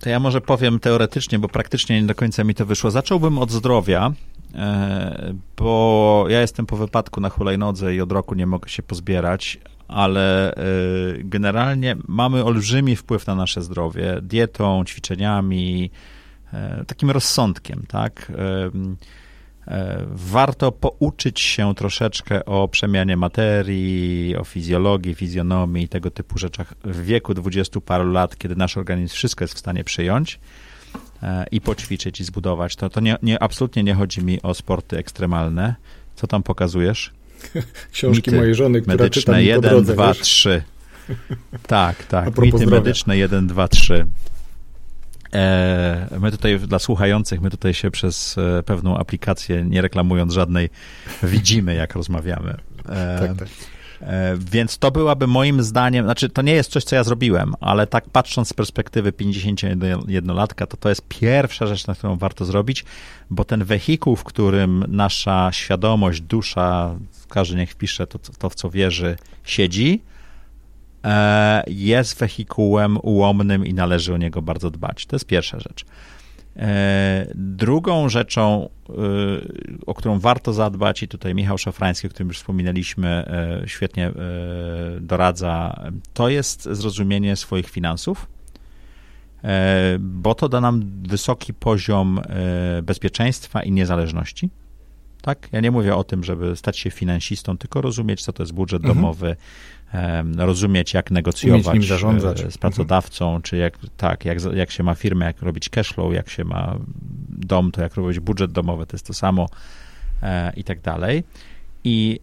To ja może powiem teoretycznie, bo praktycznie nie do końca mi to wyszło. Zacząłbym od zdrowia, e, bo ja jestem po wypadku na hulajnodze i od roku nie mogę się pozbierać, ale e, generalnie mamy olbrzymi wpływ na nasze zdrowie dietą, ćwiczeniami, e, takim rozsądkiem, tak? E, warto pouczyć się troszeczkę o przemianie materii, o fizjologii, fizjonomii i tego typu rzeczach w wieku dwudziestu paru lat, kiedy nasz organizm wszystko jest w stanie przyjąć e, i poćwiczyć i zbudować. To, to nie, nie, absolutnie nie chodzi mi o sporty ekstremalne. Co tam pokazujesz? Książki Mity mojej żony, która medyczne czyta 1, 2, 3. Tak, tak. Mity zdrowia. medyczne 1, 2, 3. My tutaj, dla słuchających, my tutaj się przez e, pewną aplikację, nie reklamując żadnej, widzimy, jak rozmawiamy. E, tak, tak. E, więc to byłaby moim zdaniem, znaczy to nie jest coś, co ja zrobiłem, ale tak patrząc z perspektywy 51-latka, to to jest pierwsza rzecz, na którą warto zrobić, bo ten wehikuł, w którym nasza świadomość, dusza, każdy niech wpisze to, to w co wierzy, siedzi, E, jest wehikułem ułomnym i należy o niego bardzo dbać. To jest pierwsza rzecz. E, drugą rzeczą, e, o którą warto zadbać, i tutaj Michał Szafrański, o którym już wspominaliśmy, świetnie doradza, to jest zrozumienie swoich finansów, bo to da nam wysoki poziom bezpieczeństwa i niezależności. Tak? Ja nie mówię o tym, żeby stać się finansistą, tylko rozumieć, co to jest budżet mhm. Rozumieć, jak negocjować. E, z pracodawcą, mhm. czy jak, tak, jak, jak się ma firmę, jak robić cashflow, jak się ma dom, to jak robić budżet domowy, to jest to samo e, i tak dalej. I,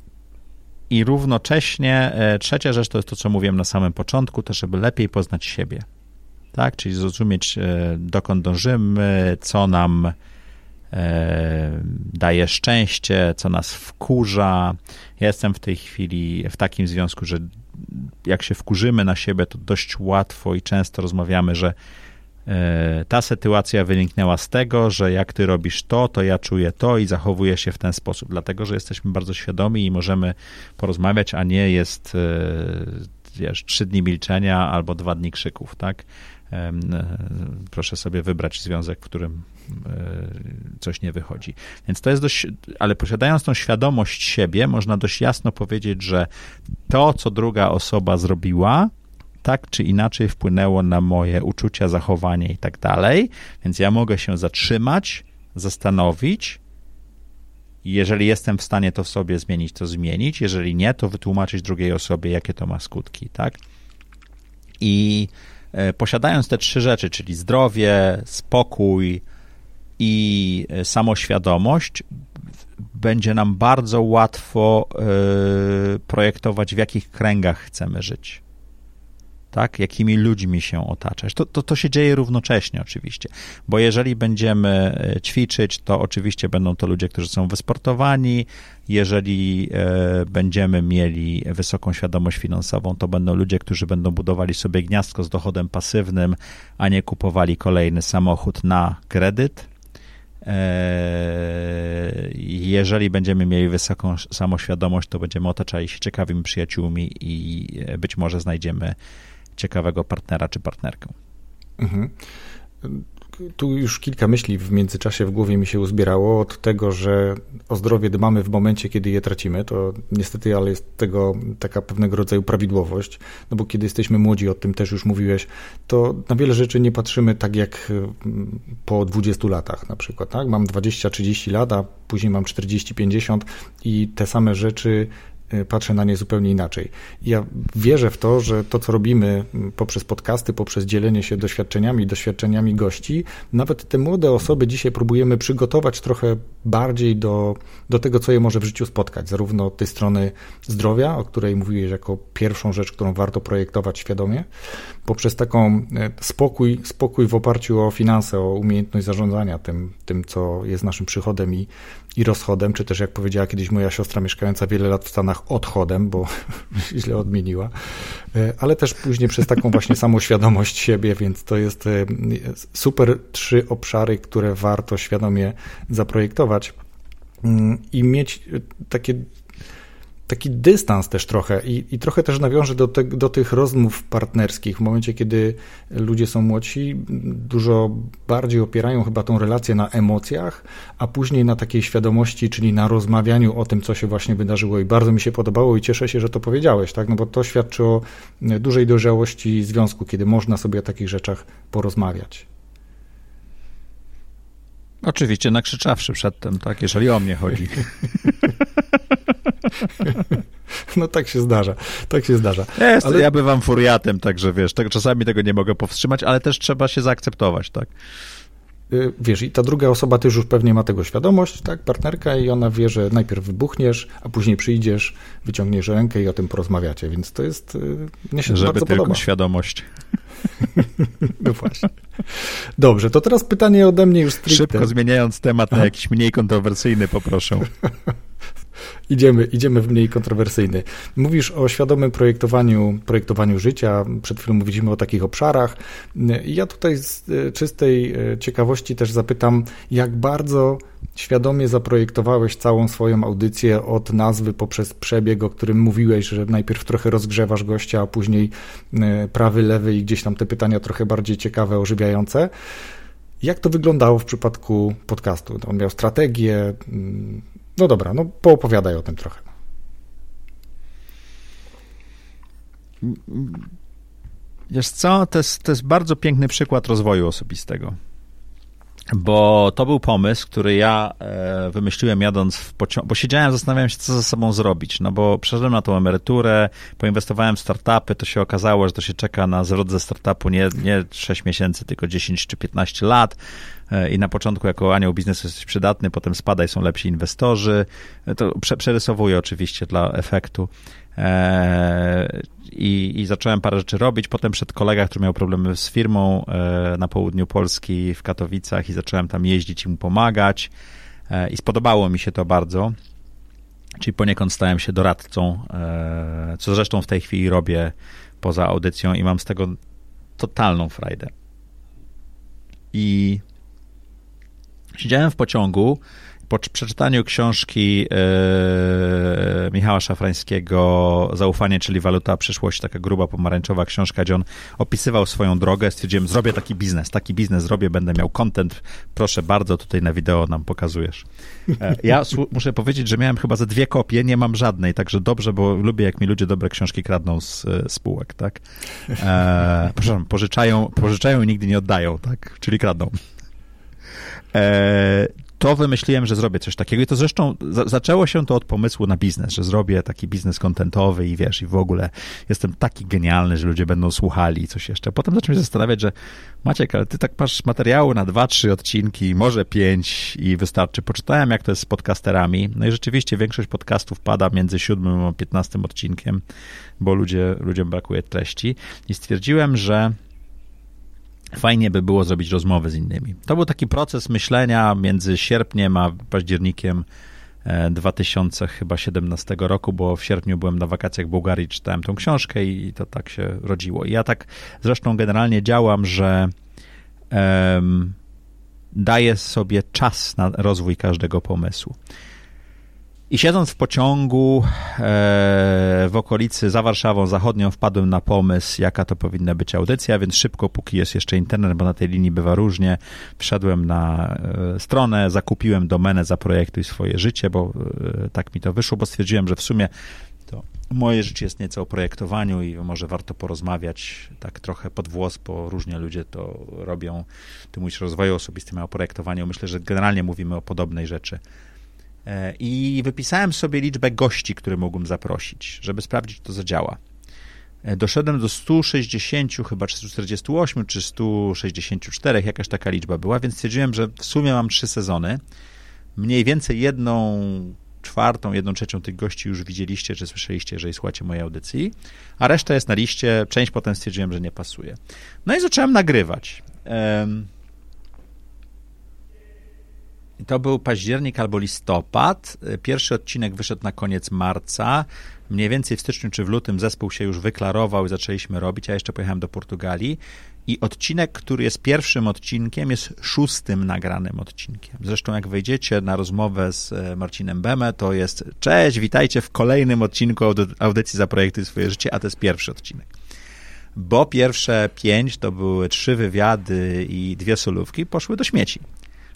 i równocześnie e, trzecia rzecz to jest to, co mówiłem na samym początku, to żeby lepiej poznać siebie. Tak, czyli zrozumieć, dokąd dążymy, co nam daje szczęście, co nas wkurza. Ja jestem w tej chwili w takim związku, że jak się wkurzymy na siebie, to dość łatwo i często rozmawiamy, że e, ta sytuacja wyniknęła z tego, że jak ty robisz to, to ja czuję to i zachowuję się w ten sposób, dlatego że jesteśmy bardzo świadomi i możemy porozmawiać, a nie jest e, wiesz, trzy dni milczenia albo dwa dni krzyków, tak? E, proszę sobie wybrać związek, w którym coś nie wychodzi. Więc to jest dość, ale posiadając tą świadomość siebie, można dość jasno powiedzieć, że to, co druga osoba zrobiła, tak czy inaczej wpłynęło na moje uczucia, zachowanie i tak dalej, więc ja mogę się zatrzymać, zastanowić, jeżeli jestem w stanie to w sobie zmienić, to zmienić. Jeżeli nie, to wytłumaczyć drugiej osobie, jakie to ma skutki, tak? I e, posiadając te trzy rzeczy, czyli zdrowie, spokój i e, samoświadomość, będzie nam bardzo łatwo y, projektować, w jakich kręgach chcemy żyć. Tak? Jakimi ludźmi się otaczać. To, to, to się dzieje równocześnie, oczywiście, bo jeżeli będziemy e, ćwiczyć, to oczywiście będą to ludzie, którzy są wysportowani. Jeżeli będziemy mieli wysoką świadomość finansową, to będą ludzie, którzy będą budowali sobie gniazdko z dochodem pasywnym, a nie kupowali kolejny samochód na kredyt jeżeli będziemy mieli wysoką samoświadomość, to będziemy otaczali się ciekawymi przyjaciółmi i być może znajdziemy ciekawego partnera czy partnerkę. Mhm tu już kilka myśli w międzyczasie w głowie mi się uzbierało od tego, że o zdrowie dbamy w momencie, kiedy je tracimy. To niestety, ale jest tego taka pewnego rodzaju prawidłowość, no bo kiedy jesteśmy młodzi, o tym też już mówiłeś, to na wiele rzeczy nie patrzymy tak jak mm, po 20 latach na przykład. Tak? Mam 20-30 lat, a później mam 40-50 i te same rzeczy patrzę na nie zupełnie inaczej. Ja wierzę w to, że to, co robimy poprzez podcasty, poprzez dzielenie się doświadczeniami, doświadczeniami gości, nawet te młode osoby dzisiaj próbujemy przygotować trochę bardziej do, do tego, co je może w życiu spotkać, zarówno tej strony zdrowia, o której mówiłeś jako pierwszą rzecz, którą warto projektować świadomie, poprzez taką e, spokój, spokój w oparciu o finanse, o umiejętność zarządzania tym, tym co jest naszym przychodem i, i rozchodem, czy też jak powiedziała kiedyś moja siostra mieszkająca wiele lat w Stanach, odchodem, bo źle odmieniła, e, ale też później przez taką właśnie samoświadomość siebie, więc to jest e, super trzy obszary, które warto świadomie zaprojektować mm, i mieć takie taki dystans też trochę i, i trochę też nawiążę do, te, do tych rozmów partnerskich. W momencie, kiedy ludzie są młodsi, dużo bardziej opierają chyba tą relację na emocjach, a później na takiej świadomości, czyli na rozmawianiu o tym, co się właśnie wydarzyło. I bardzo mi się podobało i cieszę się, że to powiedziałeś, tak? No bo to świadczy o dużej dojrzałości związku, kiedy można sobie o takich rzeczach porozmawiać. Oczywiście nakrzyczawszy przedtem, tak, jeżeli o mnie chodzi. No tak się zdarza, tak się zdarza. Jest, ale... Ja bywam furiatem, także wiesz, tak, czasami tego nie mogę powstrzymać, ale też trzeba się zaakceptować, tak. Y, wiesz, i ta druga osoba też już pewnie ma tego świadomość, tak, partnerka, i ona wie, że najpierw wybuchniesz, a później przyjdziesz, wyciągniesz rękę i o tym porozmawiacie, więc to jest, y, mnie się Żeby bardzo tylko podoba. świadomość. No właśnie. Dobrze, to teraz pytanie ode mnie już stricte. Szybko zmieniając temat na jakiś mniej kontrowersyjny, poproszę. Idziemy, idziemy w mniej kontrowersyjny. Mówisz o świadomym projektowaniu, projektowaniu życia. Przed chwilą mówiliśmy o takich obszarach. Ja tutaj z e, czystej e, ciekawości też zapytam, jak bardzo świadomie zaprojektowałeś całą swoją audycję od nazwy poprzez przebieg, o którym mówiłeś, że najpierw trochę rozgrzewasz gościa, a później e, prawy, lewy i gdzieś tam te pytania trochę bardziej ciekawe, ożywiające. Jak to wyglądało w przypadku podcastu? On miał strategię, mm, no dobra, no poopowiadaj o tym trochę. Wiesz co, to jest, to jest bardzo piękny przykład rozwoju osobistego. Bo to był pomysł, który ja e, wymyśliłem jadąc w pociągu, bo siedziałem, zastanawiałem się, co ze sobą zrobić. No bo przeszedłem na tą emeryturę, poinwestowałem w startupy, to się okazało, że to się czeka na zwrot ze startupu nie, nie 6 miesięcy, tylko 10 czy 15 lat. E, I na początku jako anioł biznesu jesteś przydatny, potem spada i są lepsi inwestorzy. E, to prze, przerysowuję oczywiście dla efektu. E, I, I, zacząłem parę rzeczy robić. Potem przed kolega, który miał problemy z firmą na południu Polski, w Katowicach, i zacząłem tam jeździć i mu pomagać. I spodobało mi się to bardzo. Czyli poniekąd stałem się doradcą, co zresztą w tej chwili robię poza audycją i mam z tego totalną frajdę. I siedziałem w pociągu po przeczytaniu książki e, Michała Szafrańskiego Zaufanie, czyli waluta przyszłości, taka gruba pomarańczowa książka, gdzie on opisywał swoją drogę, stwierdziłem, zrobię taki biznes, taki biznes zrobię, będę miał content, proszę bardzo, tutaj na wideo nam pokazujesz. E, ja muszę powiedzieć, że miałem chyba ze dwie kopie, nie mam żadnej, także dobrze, bo lubię, jak mi ludzie dobre książki kradną z e, spółek, tak? E, pożyczają, pożyczają i nigdy nie oddają, tak? Czyli kradną. E, to wymyśliłem, że zrobię coś takiego i to zresztą za, zaczęło się to od pomysłu na biznes, że zrobię taki biznes kontentowy i wiesz, i w ogóle jestem taki genialny, że ludzie będą słuchali i coś jeszcze. Potem zacząłem się zastanawiać, że Maciek, ale ty tak masz materiału na dwa, trzy odcinki, może pięć i wystarczy. Poczytałem, jak to jest z podcasterami, no i rzeczywiście większość podcastów pada między siódmym a piętnastym odcinkiem, bo ludzie, ludziom brakuje treści i stwierdziłem, że fajnie by było zrobić rozmowy z innymi. To był taki proces myślenia między sierpniem a październikiem 2017 e, roku, bo w sierpniu byłem na wakacjach w Bułgarii, czytałem tą książkę i to tak się rodziło. I ja tak zresztą generalnie działam, że um, daję sobie czas na rozwój każdego pomysłu. I siedząc w pociągu e, w okolicy za Warszawą Zachodnią wpadłem na pomysł, jaka to powinna być audycja, więc szybko, póki jest jeszcze internet, bo na tej linii bywa różnie, wszedłem na e, stronę, zakupiłem domenę Zaprojektuj swoje życie, bo e, tak mi to wyszło, bo stwierdziłem, że w sumie to moje życie jest nieco o projektowaniu i może warto porozmawiać tak trochę pod włos, bo różnie ludzie to robią. Ty mówisz o rozwoju osobistym, a o projektowaniu. Myślę, że generalnie mówimy o podobnej rzeczy. E, I wypisałem sobie liczbę gości, które mógłbym zaprosić, żeby sprawdzić, czy to zadziała. E, doszedłem do 160, chyba 148 czy 164, jakaś taka liczba była, więc stwierdziłem, że w sumie mam trzy sezony. Mniej więcej jedną czwartą, jedną trzecią tych gości już widzieliście, czy słyszeliście, jeżeli słuchacie mojej audycji, a reszta jest na liście. Część potem stwierdziłem, że nie pasuje. No i zacząłem nagrywać. To był październik albo listopad. Pierwszy odcinek wyszedł na koniec marca. Mniej więcej w styczniu czy w lutym zespół się już wyklarował i zaczęliśmy robić. Ja jeszcze pojechałem do Portugalii. I odcinek, który jest pierwszym odcinkiem, jest szóstym nagranym odcinkiem. Zresztą, jak wejdziecie na rozmowę z e, Marcinem Beme, to jest cześć, witajcie w kolejnym odcinku audycji za projekty swoje życie, a to jest pierwszy odcinek. Bo pierwsze pięć to były trzy wywiady i dwie solówki, poszły do śmieci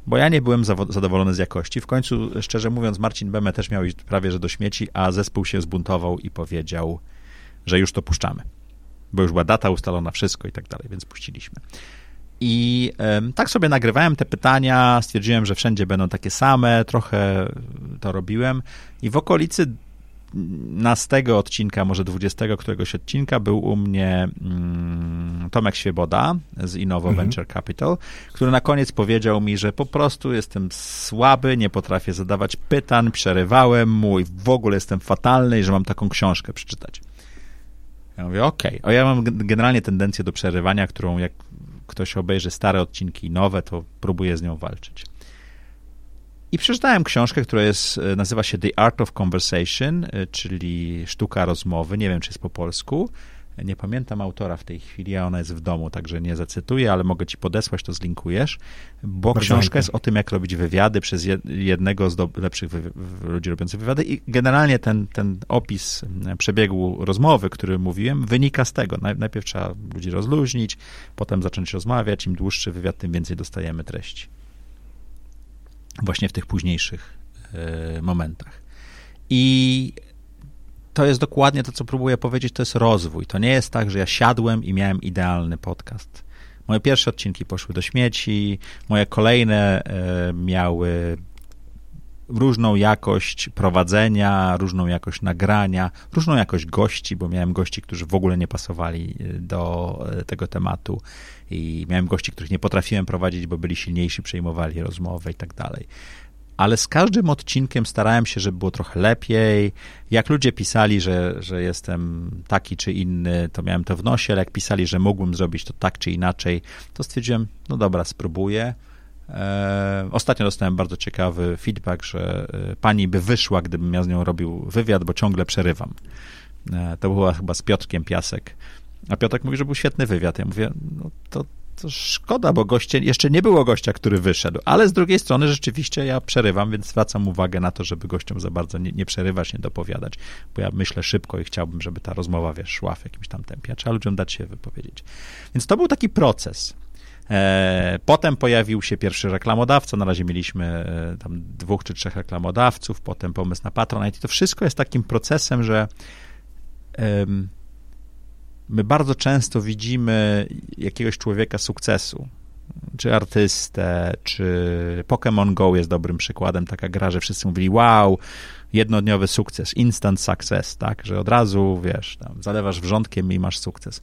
bo ja nie byłem zadowolony z jakości. W końcu, szczerze mówiąc, Marcin Beme też miał iść prawie że do śmieci, a zespół się zbuntował i powiedział, że już to puszczamy. Bo już była data ustalona, wszystko i tak dalej, więc puściliśmy. I tak sobie nagrywałem te pytania, stwierdziłem, że wszędzie będą takie same, trochę to robiłem i w okolicy nastego odcinka, może 20 któregoś odcinka był u mnie mm, Tomek Świeboda z Innovo mhm. Venture Capital, który na koniec powiedział mi, że po prostu jestem słaby, nie potrafię zadawać pytań, przerywałem mu i w ogóle jestem fatalny i że mam taką książkę przeczytać. Ja mówię, okej. Okay. ja mam generalnie tendencję do przerywania, którą jak ktoś obejrzy stare odcinki nowe, to próbuję z nią walczyć. I przeczytałem książkę, która jest, e, nazywa się The Art of Conversation, e, czyli sztuka rozmowy. Nie wiem, czy jest po polsku. Nie pamiętam autora w tej chwili, a ona jest w domu, także nie zacytuję, ale mogę ci podesłać, to zlinkujesz, bo Bardzo książka jest o tym, jak robić wywiady przez jednego z lepszych ludzi robiących wywiady i generalnie ten, ten opis e, przebiegu rozmowy, który mówiłem, wynika z tego. Najpierw trzeba ludzi rozluźnić, potem zacząć rozmawiać, im dłuższy wywiad, tym więcej dostajemy treści właśnie w tych późniejszych e, momentach. I to jest dokładnie to, co próbuję powiedzieć, to jest rozwój. To nie jest tak, że ja siadłem i miałem idealny podcast. Moje pierwsze odcinki poszły do śmieci, moje kolejne e, miały różną jakość prowadzenia, różną jakość nagrania, różną jakość gości, bo miałem gości, którzy w ogóle nie pasowali e, do tego tematu i miałem gości, których nie potrafiłem prowadzić, bo byli silniejsi, przejmowali rozmowę i tak dalej. Ale z każdym odcinkiem starałem się, żeby było trochę lepiej. Jak ludzie pisali, że, że jestem taki czy inny, to miałem to w nosie, ale jak pisali, że mógłbym zrobić to tak czy inaczej, to stwierdziłem, no dobra, spróbuję. E, ostatnio dostałem bardzo ciekawy feedback, że e, pani by wyszła, gdybym ja z nią robił wywiad, bo ciągle przerywam. E, to była chyba z Piotrkiem Piasek. A Piotrek mówi, że był świetny wywiad. Ja mówię, no to, to szkoda, bo goście, jeszcze nie było gościa, który wyszedł, ale z drugiej strony rzeczywiście ja przerywam, więc zwracam uwagę na to, żeby gościom za bardzo nie, nie przerywać, nie dopowiadać, bo ja myślę szybko i chciałbym, żeby ta rozmowa, wiesz, szła w jakimś tam tempie, trzeba ludziom dać się wypowiedzieć. Więc to był taki proces. E, potem pojawił się pierwszy reklamodawca, na razie mieliśmy e, tam dwóch czy trzech reklamodawców, potem pomysł na Patronite. I to wszystko jest takim procesem, że my bardzo często widzimy jakiegoś człowieka sukcesu, czy artystę, czy Pokémon Go jest dobrym przykładem, taka gra, że wszyscy mówili wow, jednodniowy sukces, instant success, tak, że od razu, wiesz, tam zalewasz wrzątkiem i masz sukces.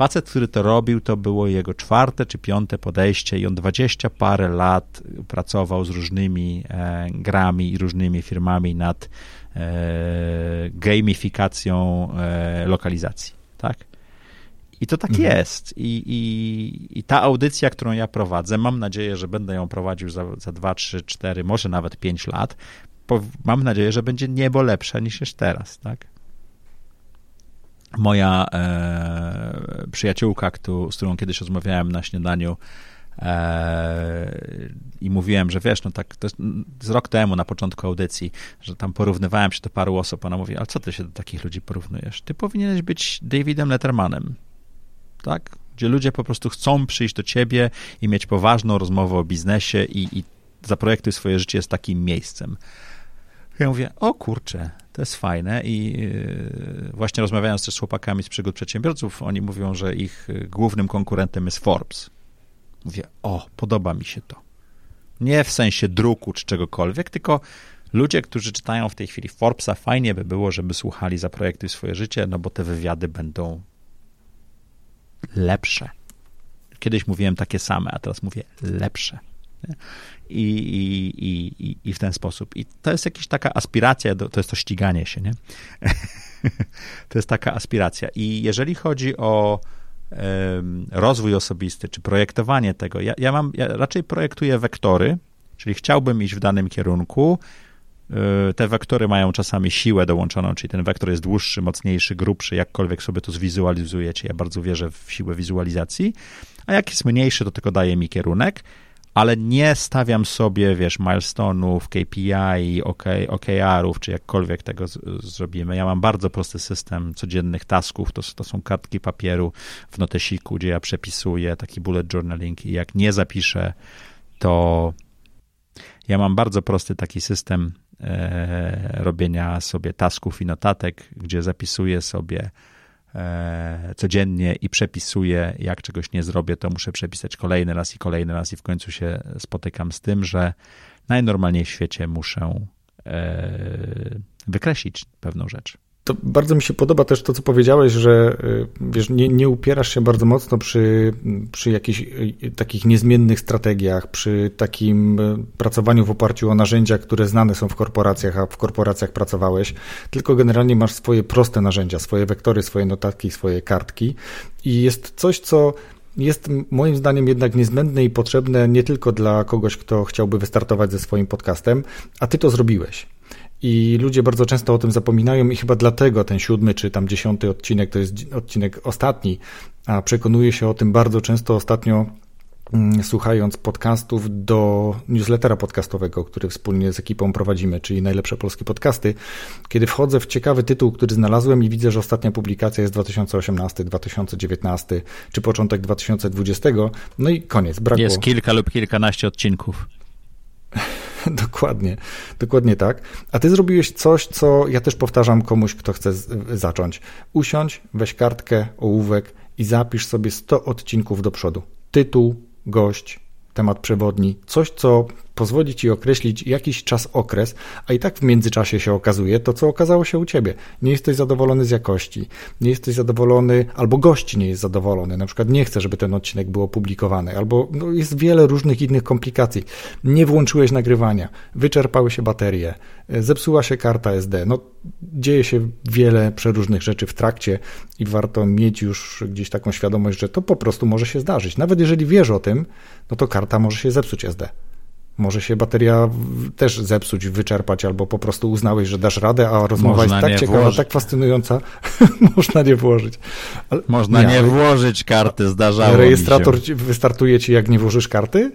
Facet, który to robił, to było jego czwarte czy piąte podejście i on dwadzieścia parę lat pracował z różnymi e, grami i różnymi firmami nad e, gamifikacją e, lokalizacji, tak? I to tak mhm. jest. I, i, I ta audycja, którą ja prowadzę, mam nadzieję, że będę ją prowadził za, za 2, 3, 4, może nawet 5 lat. Mam nadzieję, że będzie niebo lepsza niż jest teraz, tak? Moja e, przyjaciółka, kto, z którą kiedyś rozmawiałem na śniadaniu, e, i mówiłem, że wiesz, no tak, to z rok temu na początku audycji, że tam porównywałem się do paru osób, ona mówi, ale co ty się do takich ludzi porównujesz? Ty powinieneś być Davidem Lettermanem tak? Gdzie ludzie po prostu chcą przyjść do ciebie i mieć poważną rozmowę o biznesie i, i zaprojektuj swoje życie z takim miejscem. Ja mówię, o kurczę, to jest fajne i yy, właśnie rozmawiając też z chłopakami z przygód przedsiębiorców, oni mówią, że ich głównym konkurentem jest Forbes. Mówię, o, podoba mi się to. Nie w sensie druku czy czegokolwiek, tylko ludzie, którzy czytają w tej chwili Forbesa, fajnie by było, żeby słuchali Zaprojektuj swoje życie, no bo te wywiady będą lepsze. Kiedyś mówiłem takie same, a teraz mówię lepsze. I, i, i, i w ten sposób. I to jest jakaś taka aspiracja, do, to jest to ściganie się, nie? to jest taka aspiracja. I jeżeli chodzi o um, rozwój osobisty, czy projektowanie tego, ja, ja mam, ja raczej projektuję wektory, czyli chciałbym iść w danym kierunku, Y, te wektory mają czasami siłę dołączoną, czyli ten wektor jest dłuższy, mocniejszy, grubszy, jakkolwiek sobie to zwizualizujecie. Ja bardzo wierzę w siłę wizualizacji. A jak jest mniejszy, to tylko daje mi kierunek, ale nie stawiam sobie, wiesz, milestone'ów, KPI, OK, OKR-ów, czy jakkolwiek tego z, zrobimy. Ja mam bardzo prosty system codziennych tasków. To, to są kartki papieru w notesiku, gdzie ja przepisuję taki bullet journaling i jak nie zapiszę, to ja mam bardzo prosty taki system e, robienia sobie tasków i notatek, gdzie zapisuję sobie codziennie i przepisuję, jak czegoś nie zrobię, to muszę przepisać kolejny raz i kolejny raz i w końcu się spotykam z tym, że najnormalniej w świecie muszę e, wykreślić pewną rzecz. To bardzo mi się podoba też to, co powiedziałeś, że y, wiesz, nie, nie upierasz się bardzo mocno przy, przy jakichś y, takich niezmiennych strategiach, przy takim y, pracowaniu w oparciu o narzędzia, które znane są w korporacjach, a w korporacjach pracowałeś, tylko generalnie masz swoje proste narzędzia, swoje wektory, swoje notatki, swoje kartki i jest coś, co jest moim zdaniem jednak niezbędne i potrzebne nie tylko dla kogoś, kto chciałby wystartować ze swoim podcastem, a ty to zrobiłeś. I ludzie bardzo często o tym zapominają, i chyba dlatego ten siódmy czy tam dziesiąty odcinek to jest odcinek ostatni, a przekonuję się o tym bardzo często ostatnio mm, słuchając podcastów do newslettera podcastowego, który wspólnie z ekipą prowadzimy, czyli najlepsze polskie podcasty, kiedy wchodzę w ciekawy tytuł, który znalazłem i widzę, że ostatnia publikacja jest 2018, 2019 czy początek 2020, no i koniec, brakło. Jest kilka lub kilkanaście odcinków. dokładnie, dokładnie tak. A ty zrobiłeś coś, co ja też powtarzam komuś, kto chce zacząć. Usiądź, weź kartkę, ołówek i zapisz sobie 100 odcinków do przodu. Tytuł, gość, temat przewodni, coś, co pozwoli ci określić jakiś czas okres, a i tak w międzyczasie się okazuje to, co okazało się u ciebie. Nie jesteś zadowolony z jakości, nie jesteś zadowolony, albo gość nie jest zadowolony, na przykład nie chce, żeby ten odcinek był opublikowany, albo no, jest wiele różnych innych komplikacji. Nie włączyłeś nagrywania, wyczerpały się baterie, zepsuła się karta SD. No, dzieje się wiele przeróżnych rzeczy w trakcie i warto mieć już gdzieś taką świadomość, że to po prostu może się zdarzyć. Nawet jeżeli wiesz o tym, no to karta może się zepsuć SD. Może się bateria też zepsuć, wyczerpać, albo po prostu uznałeś, że dasz radę, a rozmowa Można jest tak ciekawa, włożyć. tak fascynująca, można nie włożyć. Ale, Można nie, nie włożyć karty, zdarzało Rejestrator wystartuje ci, jak nie włożysz karty?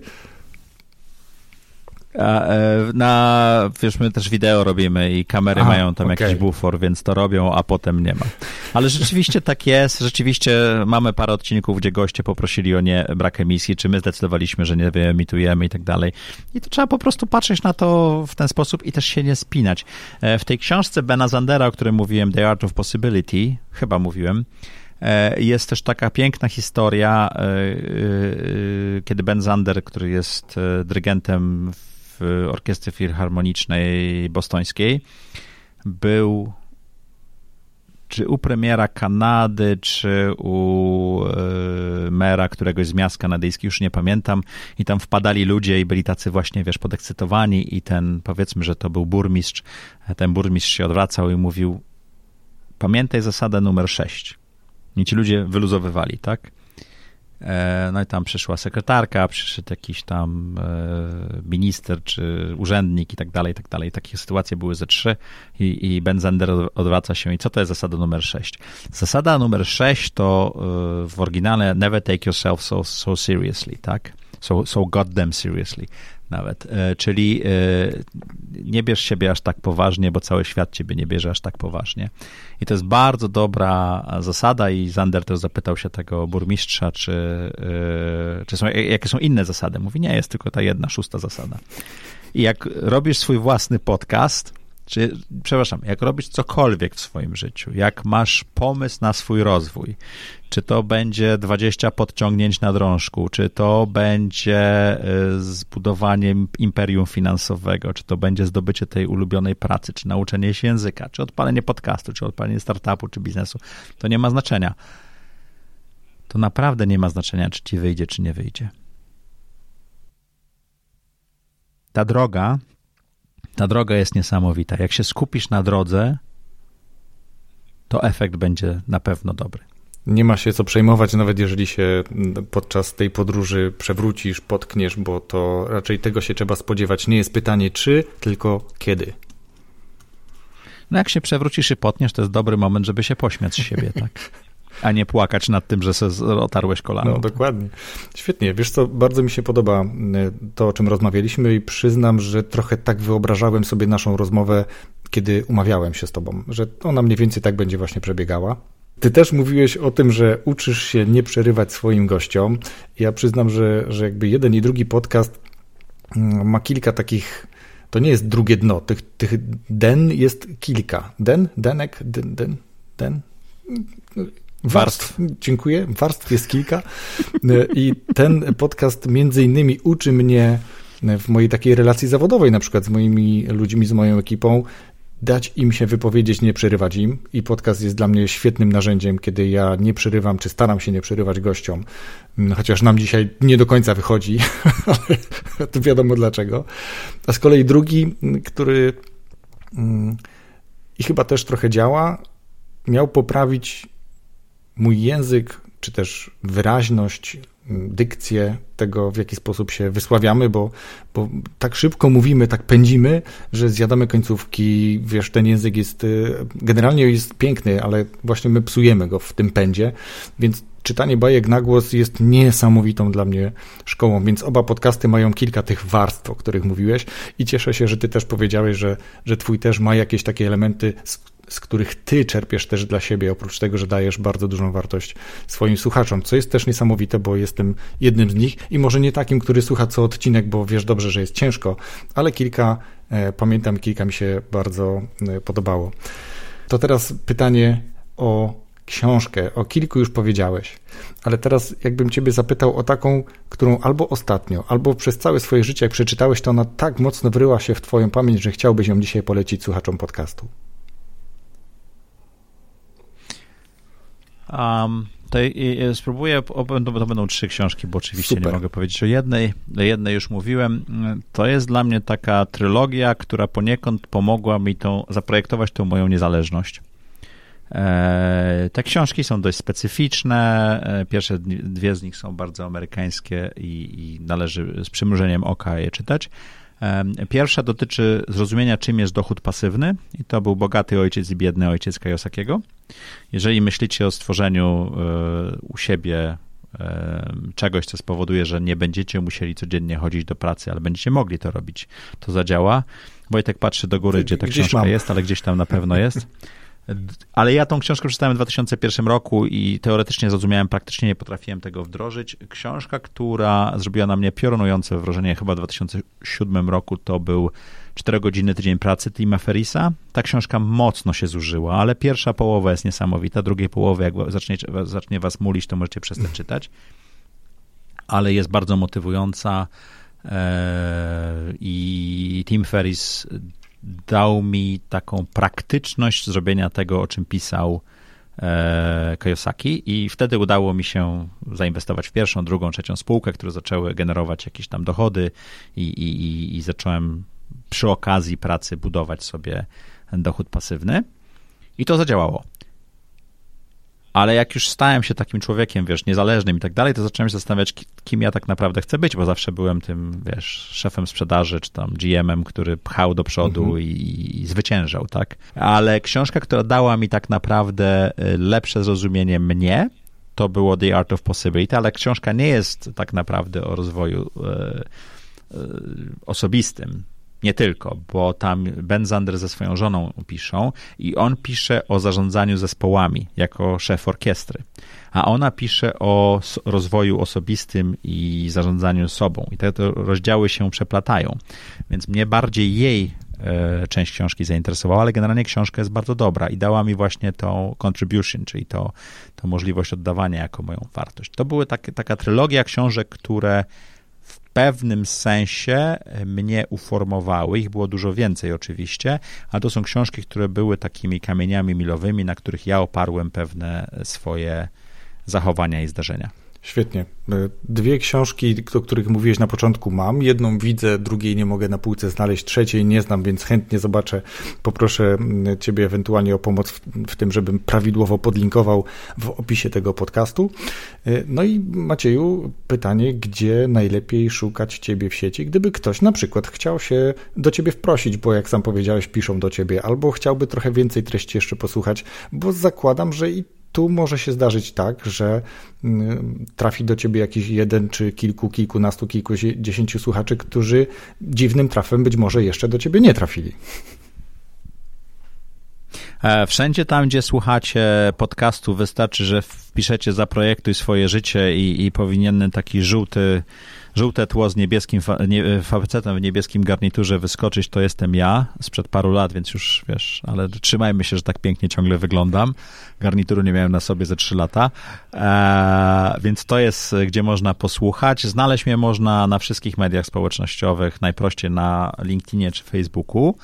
E, na, wiesz, my też wideo robimy i kamery Aha, mają tam okay. jakiś bufor, więc to robią, a potem nie ma. Ale rzeczywiście tak jest, rzeczywiście mamy parę odcinków, gdzie goście poprosili o nie brak emisji, czy my zdecydowaliśmy, że nie wyemitujemy i tak dalej. I to trzeba po prostu patrzeć na to w ten sposób i też się nie spinać. E, w tej książce Bena Zandera, o którym mówiłem, The Art of Possibility, chyba mówiłem, e, jest też taka piękna historia, kiedy Ben Zander, który jest dyrygentem w Orkiestrze Filharmonicznej Bostońskiej. Był czy u premiera Kanady, czy u y, mera któregoś z miast kanadyjskich, już nie pamiętam, i tam wpadali ludzie i byli tacy właśnie, wiesz, podekscytowani i ten, powiedzmy, że to był burmistrz, ten burmistrz się odwracał i mówił, pamiętaj zasadę numer 6. I ci ludzie wyluzowywali, tak? E, no i tam przyszła sekretarka, przyszedł jakiś tam e, minister czy urzędnik i tak dalej, i tak dalej. Takie sytuacje były ze trzy i, i Ben Zender odwraca się i co to jest zasada numer sześć? Zasada numer sześć to e, w oryginale never take yourself so, so seriously, tak? So, so goddamn seriously nawet. E, czyli e, nie bierz siebie aż tak poważnie, bo cały świat ciebie nie bierze aż tak poważnie. I to jest bardzo dobra zasada i Zander też zapytał się tego burmistrza, czy, e, czy są, jakie są inne zasady. Mówi, nie, jest tylko ta jedna, szósta zasada. I jak robisz swój własny podcast, czy, przepraszam, jak robisz cokolwiek w swoim życiu, jak masz pomysł na swój rozwój, czy to będzie 20 podciągnięć na drążku, czy to będzie y, zbudowanie imperium finansowego, czy to będzie zdobycie tej ulubionej pracy, czy nauczenie się języka, czy odpalenie podcastu, czy odpalenie startupu, czy biznesu, to nie ma znaczenia. To naprawdę nie ma znaczenia, czy ci wyjdzie, czy nie wyjdzie. Ta droga ta droga jest niesamowita. Jak się skupisz na drodze, to efekt będzie na pewno dobry. Nie ma się co przejmować, nawet jeżeli się podczas tej podróży przewrócisz, potkniesz, bo to raczej tego się trzeba spodziewać. Nie jest pytanie czy, tylko kiedy. No jak się przewrócisz i potniesz, to jest dobry moment, żeby się pośmiać z siebie, tak? a nie płakać nad tym, że sobie otarłeś kolano. No, dokładnie. Świetnie. Wiesz co, bardzo mi się podoba y, to, o czym rozmawialiśmy i przyznam, że trochę tak wyobrażałem sobie naszą rozmowę, kiedy umawiałem się z tobą, że ona mniej więcej tak będzie właśnie przebiegała. Ty też mówiłeś o tym, że uczysz się nie przerywać swoim gościom. Ja przyznam, że, że jakby jeden i drugi podcast mm, ma kilka takich to nie jest drugie dno. Tych, tych den jest kilka. Den? Denek? Den? Den? den? Warstw. Dziękuję. Warstw jest kilka. I ten podcast między innymi uczy mnie w mojej takiej relacji zawodowej, na przykład z moimi ludźmi, z moją ekipą, dać im się wypowiedzieć, nie przerywać im. I podcast jest dla mnie świetnym narzędziem, kiedy ja nie przerywam, czy staram się nie przerywać gościom. Chociaż nam dzisiaj nie do końca wychodzi, ale to wiadomo dlaczego. A z kolei drugi, który mm, i chyba też trochę działa, miał poprawić mój język, czy też wyraźność, dykcję tego, w jaki sposób się wysławiamy, bo, bo tak szybko mówimy, tak pędzimy, że zjadamy końcówki, wiesz, ten język jest, y, generalnie jest piękny, ale właśnie my psujemy go w tym pędzie, więc czytanie bajek na głos jest niesamowitą dla mnie szkołą, więc oba podcasty mają kilka tych warstw, o których mówiłeś i cieszę się, że ty też powiedziałeś, że, że twój też ma jakieś takie elementy, z których ty czerpiesz też dla siebie, oprócz tego, że dajesz bardzo dużą wartość swoim słuchaczom, co jest też niesamowite, bo jestem jednym z nich i może nie takim, który słucha co odcinek, bo wiesz dobrze, że jest ciężko, ale kilka, e, pamiętam, kilka mi się bardzo e, podobało. To teraz pytanie o książkę, o kilku już powiedziałeś, ale teraz jakbym ciebie zapytał o taką, którą albo ostatnio, albo przez całe swoje życie, jak przeczytałeś, to ona tak mocno wryła się w twoją pamięć, że chciałbyś ją dzisiaj polecić słuchaczom podcastu. Um, to spróbuję, to będą trzy książki, bo oczywiście Super. nie mogę powiedzieć o jednej. O jednej już mówiłem. To jest dla mnie taka trylogia, która poniekąd pomogła mi tą, zaprojektować tą moją niezależność. E, te książki są dość specyficzne. E, pierwsze dwie z nich są bardzo amerykańskie i, i należy z przymrużeniem oka je czytać. Pierwsza dotyczy zrozumienia, czym jest dochód pasywny, i to był bogaty ojciec i biedny ojciec Kajosakiego. Jeżeli myślicie o stworzeniu e, u siebie czegoś, co spowoduje, że nie będziecie musieli codziennie chodzić do pracy, ale będziecie mogli to robić, to zadziała. Wojtek patrzy do góry, gdzie ta gdzieś książka mam. jest, ale gdzieś tam na pewno jest. Ale ja tą książkę przeczytałem w 2001 roku i teoretycznie zrozumiałem, praktycznie nie potrafiłem tego wdrożyć. Książka, która zrobiła na mnie piorunujące wrażenie chyba w 2007 roku, to był 4 godziny tydzień pracy Tima Ferisa. Ta książka mocno się zużyła, ale pierwsza połowa jest niesamowita, drugiej połowy, jak zacznie, zacznie was mulić, to możecie przestać czytać. Ale jest bardzo motywująca. E, I Tim Ferris dał mi taką praktyczność zrobienia tego, o czym pisał e, Kiyosaki i wtedy udało mi się zainwestować w pierwszą, drugą, trzecią spółkę, które zaczęły generować jakieś tam dochody i, i, i zacząłem przy okazji pracy budować sobie dochód pasywny. I to zadziałało ale jak już stałem się takim człowiekiem, wiesz, niezależnym i tak dalej, to zacząłem się zastanawiać, kim ja tak naprawdę chcę być, bo zawsze byłem tym, wiesz, szefem sprzedaży, czy tam GM-em, który pchał do przodu mhm. i, i, zwyciężał, tak? Ale książka, która dała mi tak naprawdę y, lepsze zrozumienie mnie, to było The Art of Possibility, ale książka nie jest tak naprawdę o rozwoju e, e, osobistym nie tylko, bo tam Ben Zander ze swoją żoną piszą i on pisze o zarządzaniu zespołami jako szef orkiestry, a ona pisze o rozwoju osobistym i zarządzaniu sobą. I te, rozdziały się przeplatają. Więc mnie bardziej jej e, część książki zainteresowała, ale generalnie książka jest bardzo dobra i dała mi właśnie tą contribution, czyli to, to możliwość oddawania jako moją wartość. To były takie, taka trylogia książek, które pewnym sensie e, mnie uformowały. Ich było dużo więcej oczywiście, a to są książki, które były takimi kamieniami milowymi, na których ja oparłem pewne swoje zachowania i zdarzenia. Świetnie. E, dwie książki, o których mówiłeś na początku, mam. Jedną widzę, drugiej nie mogę na półce znaleźć, trzeciej nie znam, więc chętnie zobaczę. Poproszę Ciebie ewentualnie o pomoc w, w tym, żebym prawidłowo podlinkował w opisie tego podcastu. E, no i Macieju, pytanie, gdzie najlepiej szukać Ciebie w sieci, gdyby ktoś na przykład chciał się do Ciebie wprosić, bo jak sam powiedziałeś, piszą do Ciebie, albo chciałby trochę więcej treści jeszcze posłuchać, bo zakładam, że i tu może się zdarzyć tak, że mm, trafi do ciebie jakiś jeden czy kilku, kilkunastu, kilkudziesięciu słuchaczy, którzy dziwnym trafem być może jeszcze do ciebie nie trafili. E, wszędzie tam, gdzie słuchacie podcastu, wystarczy, że wpiszecie zaprojektuj swoje życie i, i powinien taki żółty żółte tło z niebieskim nie, facetem w niebieskim garniturze wyskoczyć, to jestem ja sprzed paru lat, więc już wiesz, ale trzymajmy się, że tak pięknie ciągle wyglądam. Garnituru nie miałem na sobie ze trzy lata, eee, więc to jest, gdzie można posłuchać. Znaleźć mnie można na wszystkich mediach społecznościowych, najprościej na LinkedInie czy Facebooku.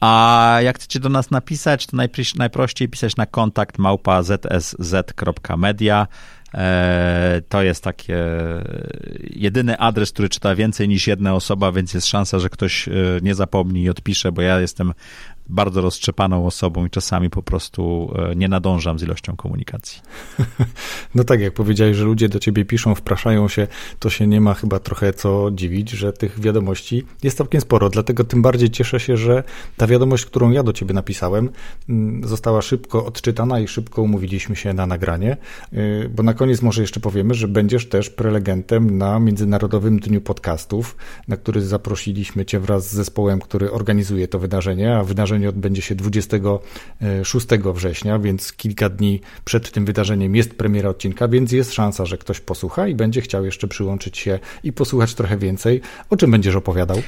A jak chcecie do nas napisać, to najprościej pisać na kontakt małpa zsz.media. E, to jest takie jedyny adres, który czyta więcej niż jedna osoba, więc jest szansa, że ktoś e, nie zapomni i odpisze, bo ja jestem bardzo roztrzepaną osobą i czasami po prostu e, nie nadążam z ilością komunikacji. No tak, jak powiedziałeś, że ludzie do ciebie piszą, wpraszają się, to się nie ma chyba trochę co dziwić, że tych wiadomości jest całkiem sporo. Dlatego tym bardziej cieszę się, że ta wiadomość, którą ja do ciebie napisałem, mm, została szybko odczytana i szybko umówiliśmy się na nagranie. Y, bo na koniec może jeszcze powiemy, że będziesz też prelegentem na Międzynarodowym Dniu Podcastów, na który zaprosiliśmy cię wraz z zespołem, który organizuje to wydarzenie, a wydarzenie wydarzenie odbędzie się 26 września, więc kilka dni przed tym wydarzeniem jest premiera odcinka, więc jest szansa, że ktoś posłucha i będzie chciał jeszcze przyłączyć się i posłuchać trochę więcej. O czym będziesz opowiadał?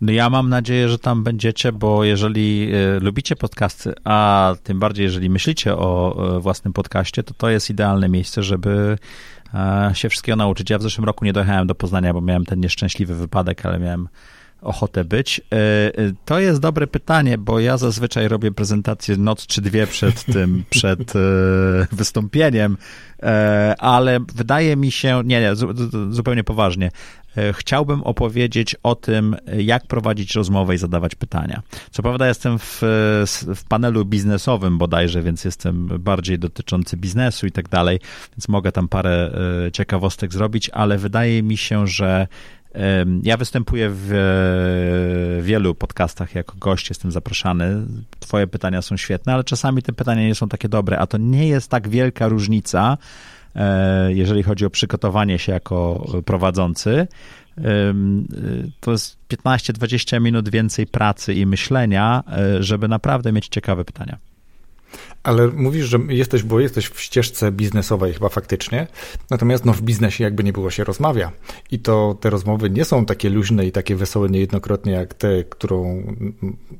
No ja mam nadzieję, że tam będziecie, bo jeżeli y, lubicie podcasty, a tym bardziej jeżeli myślicie o y, własnym podcaście, to to jest idealne miejsce, żeby y, się wszystkiego nauczyć. Ja w zeszłym roku nie dojechałem do Poznania, bo miałem ten nieszczęśliwy wypadek, ale miałem ochotę być? E, e, to jest dobre pytanie, bo ja zazwyczaj robię prezentację noc czy dwie przed tym, przed e, wystąpieniem, ale wydaje mi się, nie, nie, zupełnie poważnie, chciałbym opowiedzieć o tym, jak prowadzić rozmowę i zadawać pytania. Co prawda jestem w, w panelu biznesowym bodajże, więc jestem bardziej dotyczący biznesu i tak dalej, więc mogę tam parę ciekawostek zrobić, ale wydaje mi się, że ja występuję w wielu podcastach jako gość, jestem zapraszany. Twoje pytania są świetne, ale czasami te pytania nie są takie dobre, a to nie jest tak wielka różnica, e, jeżeli chodzi o przygotowanie się jako prowadzący. To jest 15-20 minut więcej pracy i myślenia, e, żeby naprawdę mieć ciekawe pytania. Ale mówisz, że jesteś, bo jesteś w ścieżce biznesowej chyba faktycznie, natomiast no w biznesie jakby nie było się rozmawia. I to te rozmowy nie są takie luźne i takie wesołe niejednokrotnie jak te, którą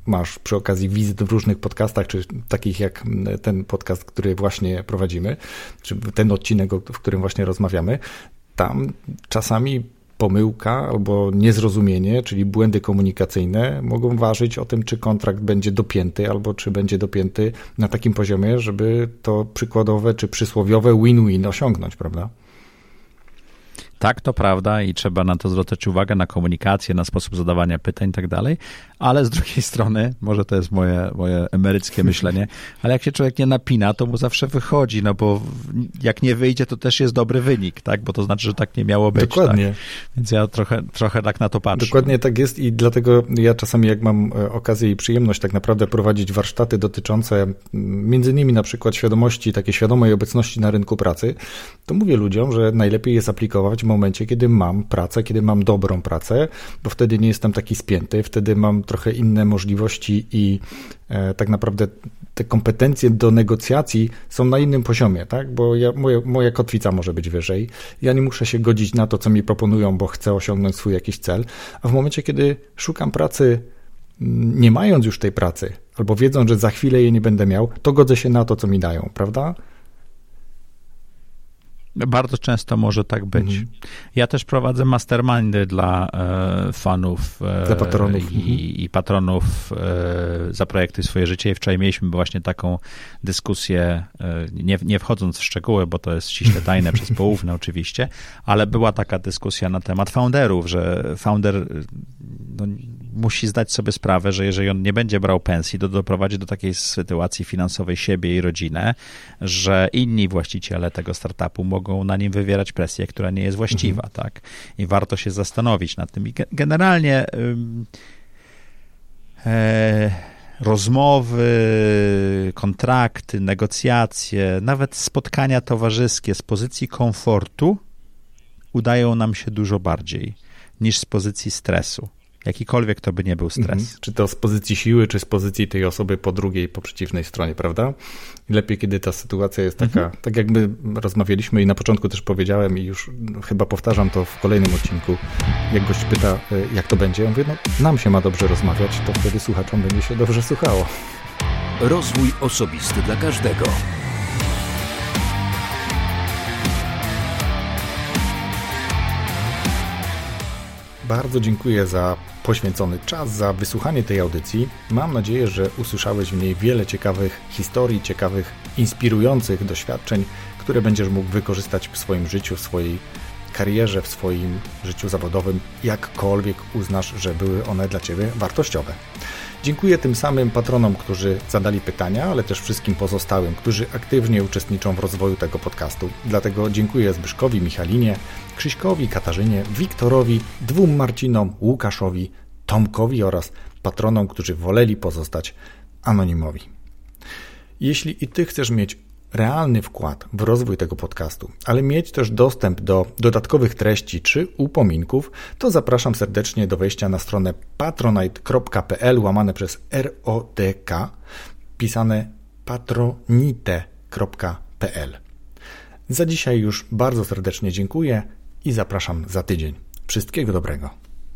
masz przy okazji wizyt w różnych podcastach, czy takich jak ten podcast, który właśnie prowadzimy, czy ten odcinek, w którym właśnie rozmawiamy. Tam czasami pomyłka albo niezrozumienie, czyli błędy komunikacyjne, mogą ważyć o tym, czy kontrakt będzie dopięty, albo czy będzie dopięty na takim poziomie, żeby to przykładowe czy przysłowiowe win-win osiągnąć, prawda? Tak, to prawda i trzeba na to zwracać uwagę, na komunikację, na sposób zadawania pytań i tak dalej, ale z drugiej strony, może to jest moje, moje emeryckie myślenie, ale jak się człowiek nie napina, to mu zawsze wychodzi, no bo jak nie wyjdzie, to też jest dobry wynik, tak, bo to znaczy, że tak nie miało być. Dokładnie. Tak? Więc ja trochę, trochę tak na to patrzę. Dokładnie tak jest i dlatego ja czasami, jak mam e, okazję i przyjemność tak naprawdę prowadzić warsztaty dotyczące między innymi na przykład świadomości, takiej świadomej obecności na rynku pracy, to mówię ludziom, że najlepiej jest aplikować w momencie, kiedy mam pracę, kiedy mam dobrą pracę, bo wtedy nie jestem taki spięty, wtedy mam trochę inne możliwości i e, tak naprawdę te kompetencje do negocjacji są na innym poziomie, tak? Bo ja, moja, moja kotwica może być wyżej. Ja nie muszę się godzić na to, co mi proponują, bo chcę osiągnąć swój jakiś cel. A w momencie, kiedy szukam pracy, mm, nie mając już tej pracy, albo wiedząc, że za chwilę jej nie będę miał, to godzę się na to, co mi dają, prawda? Bardzo często może tak być. Mhm. Ja też prowadzę mastermindy dla e, fanów e, dla patronów. I, mhm. i patronów e, za projekty swoje życie. I wczoraj mieliśmy właśnie taką dyskusję, e, nie, nie wchodząc w szczegóły, bo to jest ściśle tajne przez poufne oczywiście, ale była taka dyskusja na temat founderów, że founder no, musi zdać sobie sprawę, że jeżeli on nie będzie brał pensji, to doprowadzi do takiej sytuacji finansowej siebie i rodzinę, że inni właściciele tego startupu mogą na nim wywierać presję, która nie jest właściwa, mhm. tak? I warto się zastanowić nad tym. I generalnie e, rozmowy, kontrakty, negocjacje, nawet spotkania towarzyskie z pozycji komfortu udają nam się dużo bardziej niż z pozycji stresu. Jakikolwiek to by nie był stres. Mhm. Czy to z pozycji siły, czy z pozycji tej osoby po drugiej, po przeciwnej stronie, prawda? lepiej, kiedy ta sytuacja jest taka, mhm. tak jakby rozmawialiśmy i na początku też powiedziałem i już chyba powtarzam to w kolejnym odcinku, jak gość pyta, e, jak to będzie, ja mówię, no nam się ma dobrze rozmawiać, to wtedy słuchaczom będzie się dobrze słuchało. Rozwój osobisty dla każdego. Bardzo dziękuję za poświęcony czas, za wysłuchanie tej audycji. Mam nadzieję, że usłyszałeś w niej wiele ciekawych historii, ciekawych, inspirujących doświadczeń, które będziesz mógł wykorzystać w swoim życiu, w swojej karierze, w swoim życiu zawodowym, jakkolwiek uznasz, że były one dla Ciebie wartościowe. Dziękuję tym samym patronom, którzy zadali pytania, ale też wszystkim pozostałym, którzy aktywnie uczestniczą w rozwoju tego podcastu. Dlatego dziękuję Zbyszkowi, Michalinie, Krzyśkowi, Katarzynie, Wiktorowi, dwóm Marcinom, Łukaszowi, Tomkowi oraz patronom, którzy woleli pozostać anonimowi. Jeśli i Ty chcesz mieć realny wkład w rozwój tego podcastu, ale mieć też dostęp do dodatkowych treści czy upominków, to zapraszam serdecznie do wejścia na stronę patronite.pl łamane przez RODK, pisane patronite.pl. Za dzisiaj już bardzo serdecznie dziękuję i zapraszam za tydzień. Wszystkiego dobrego.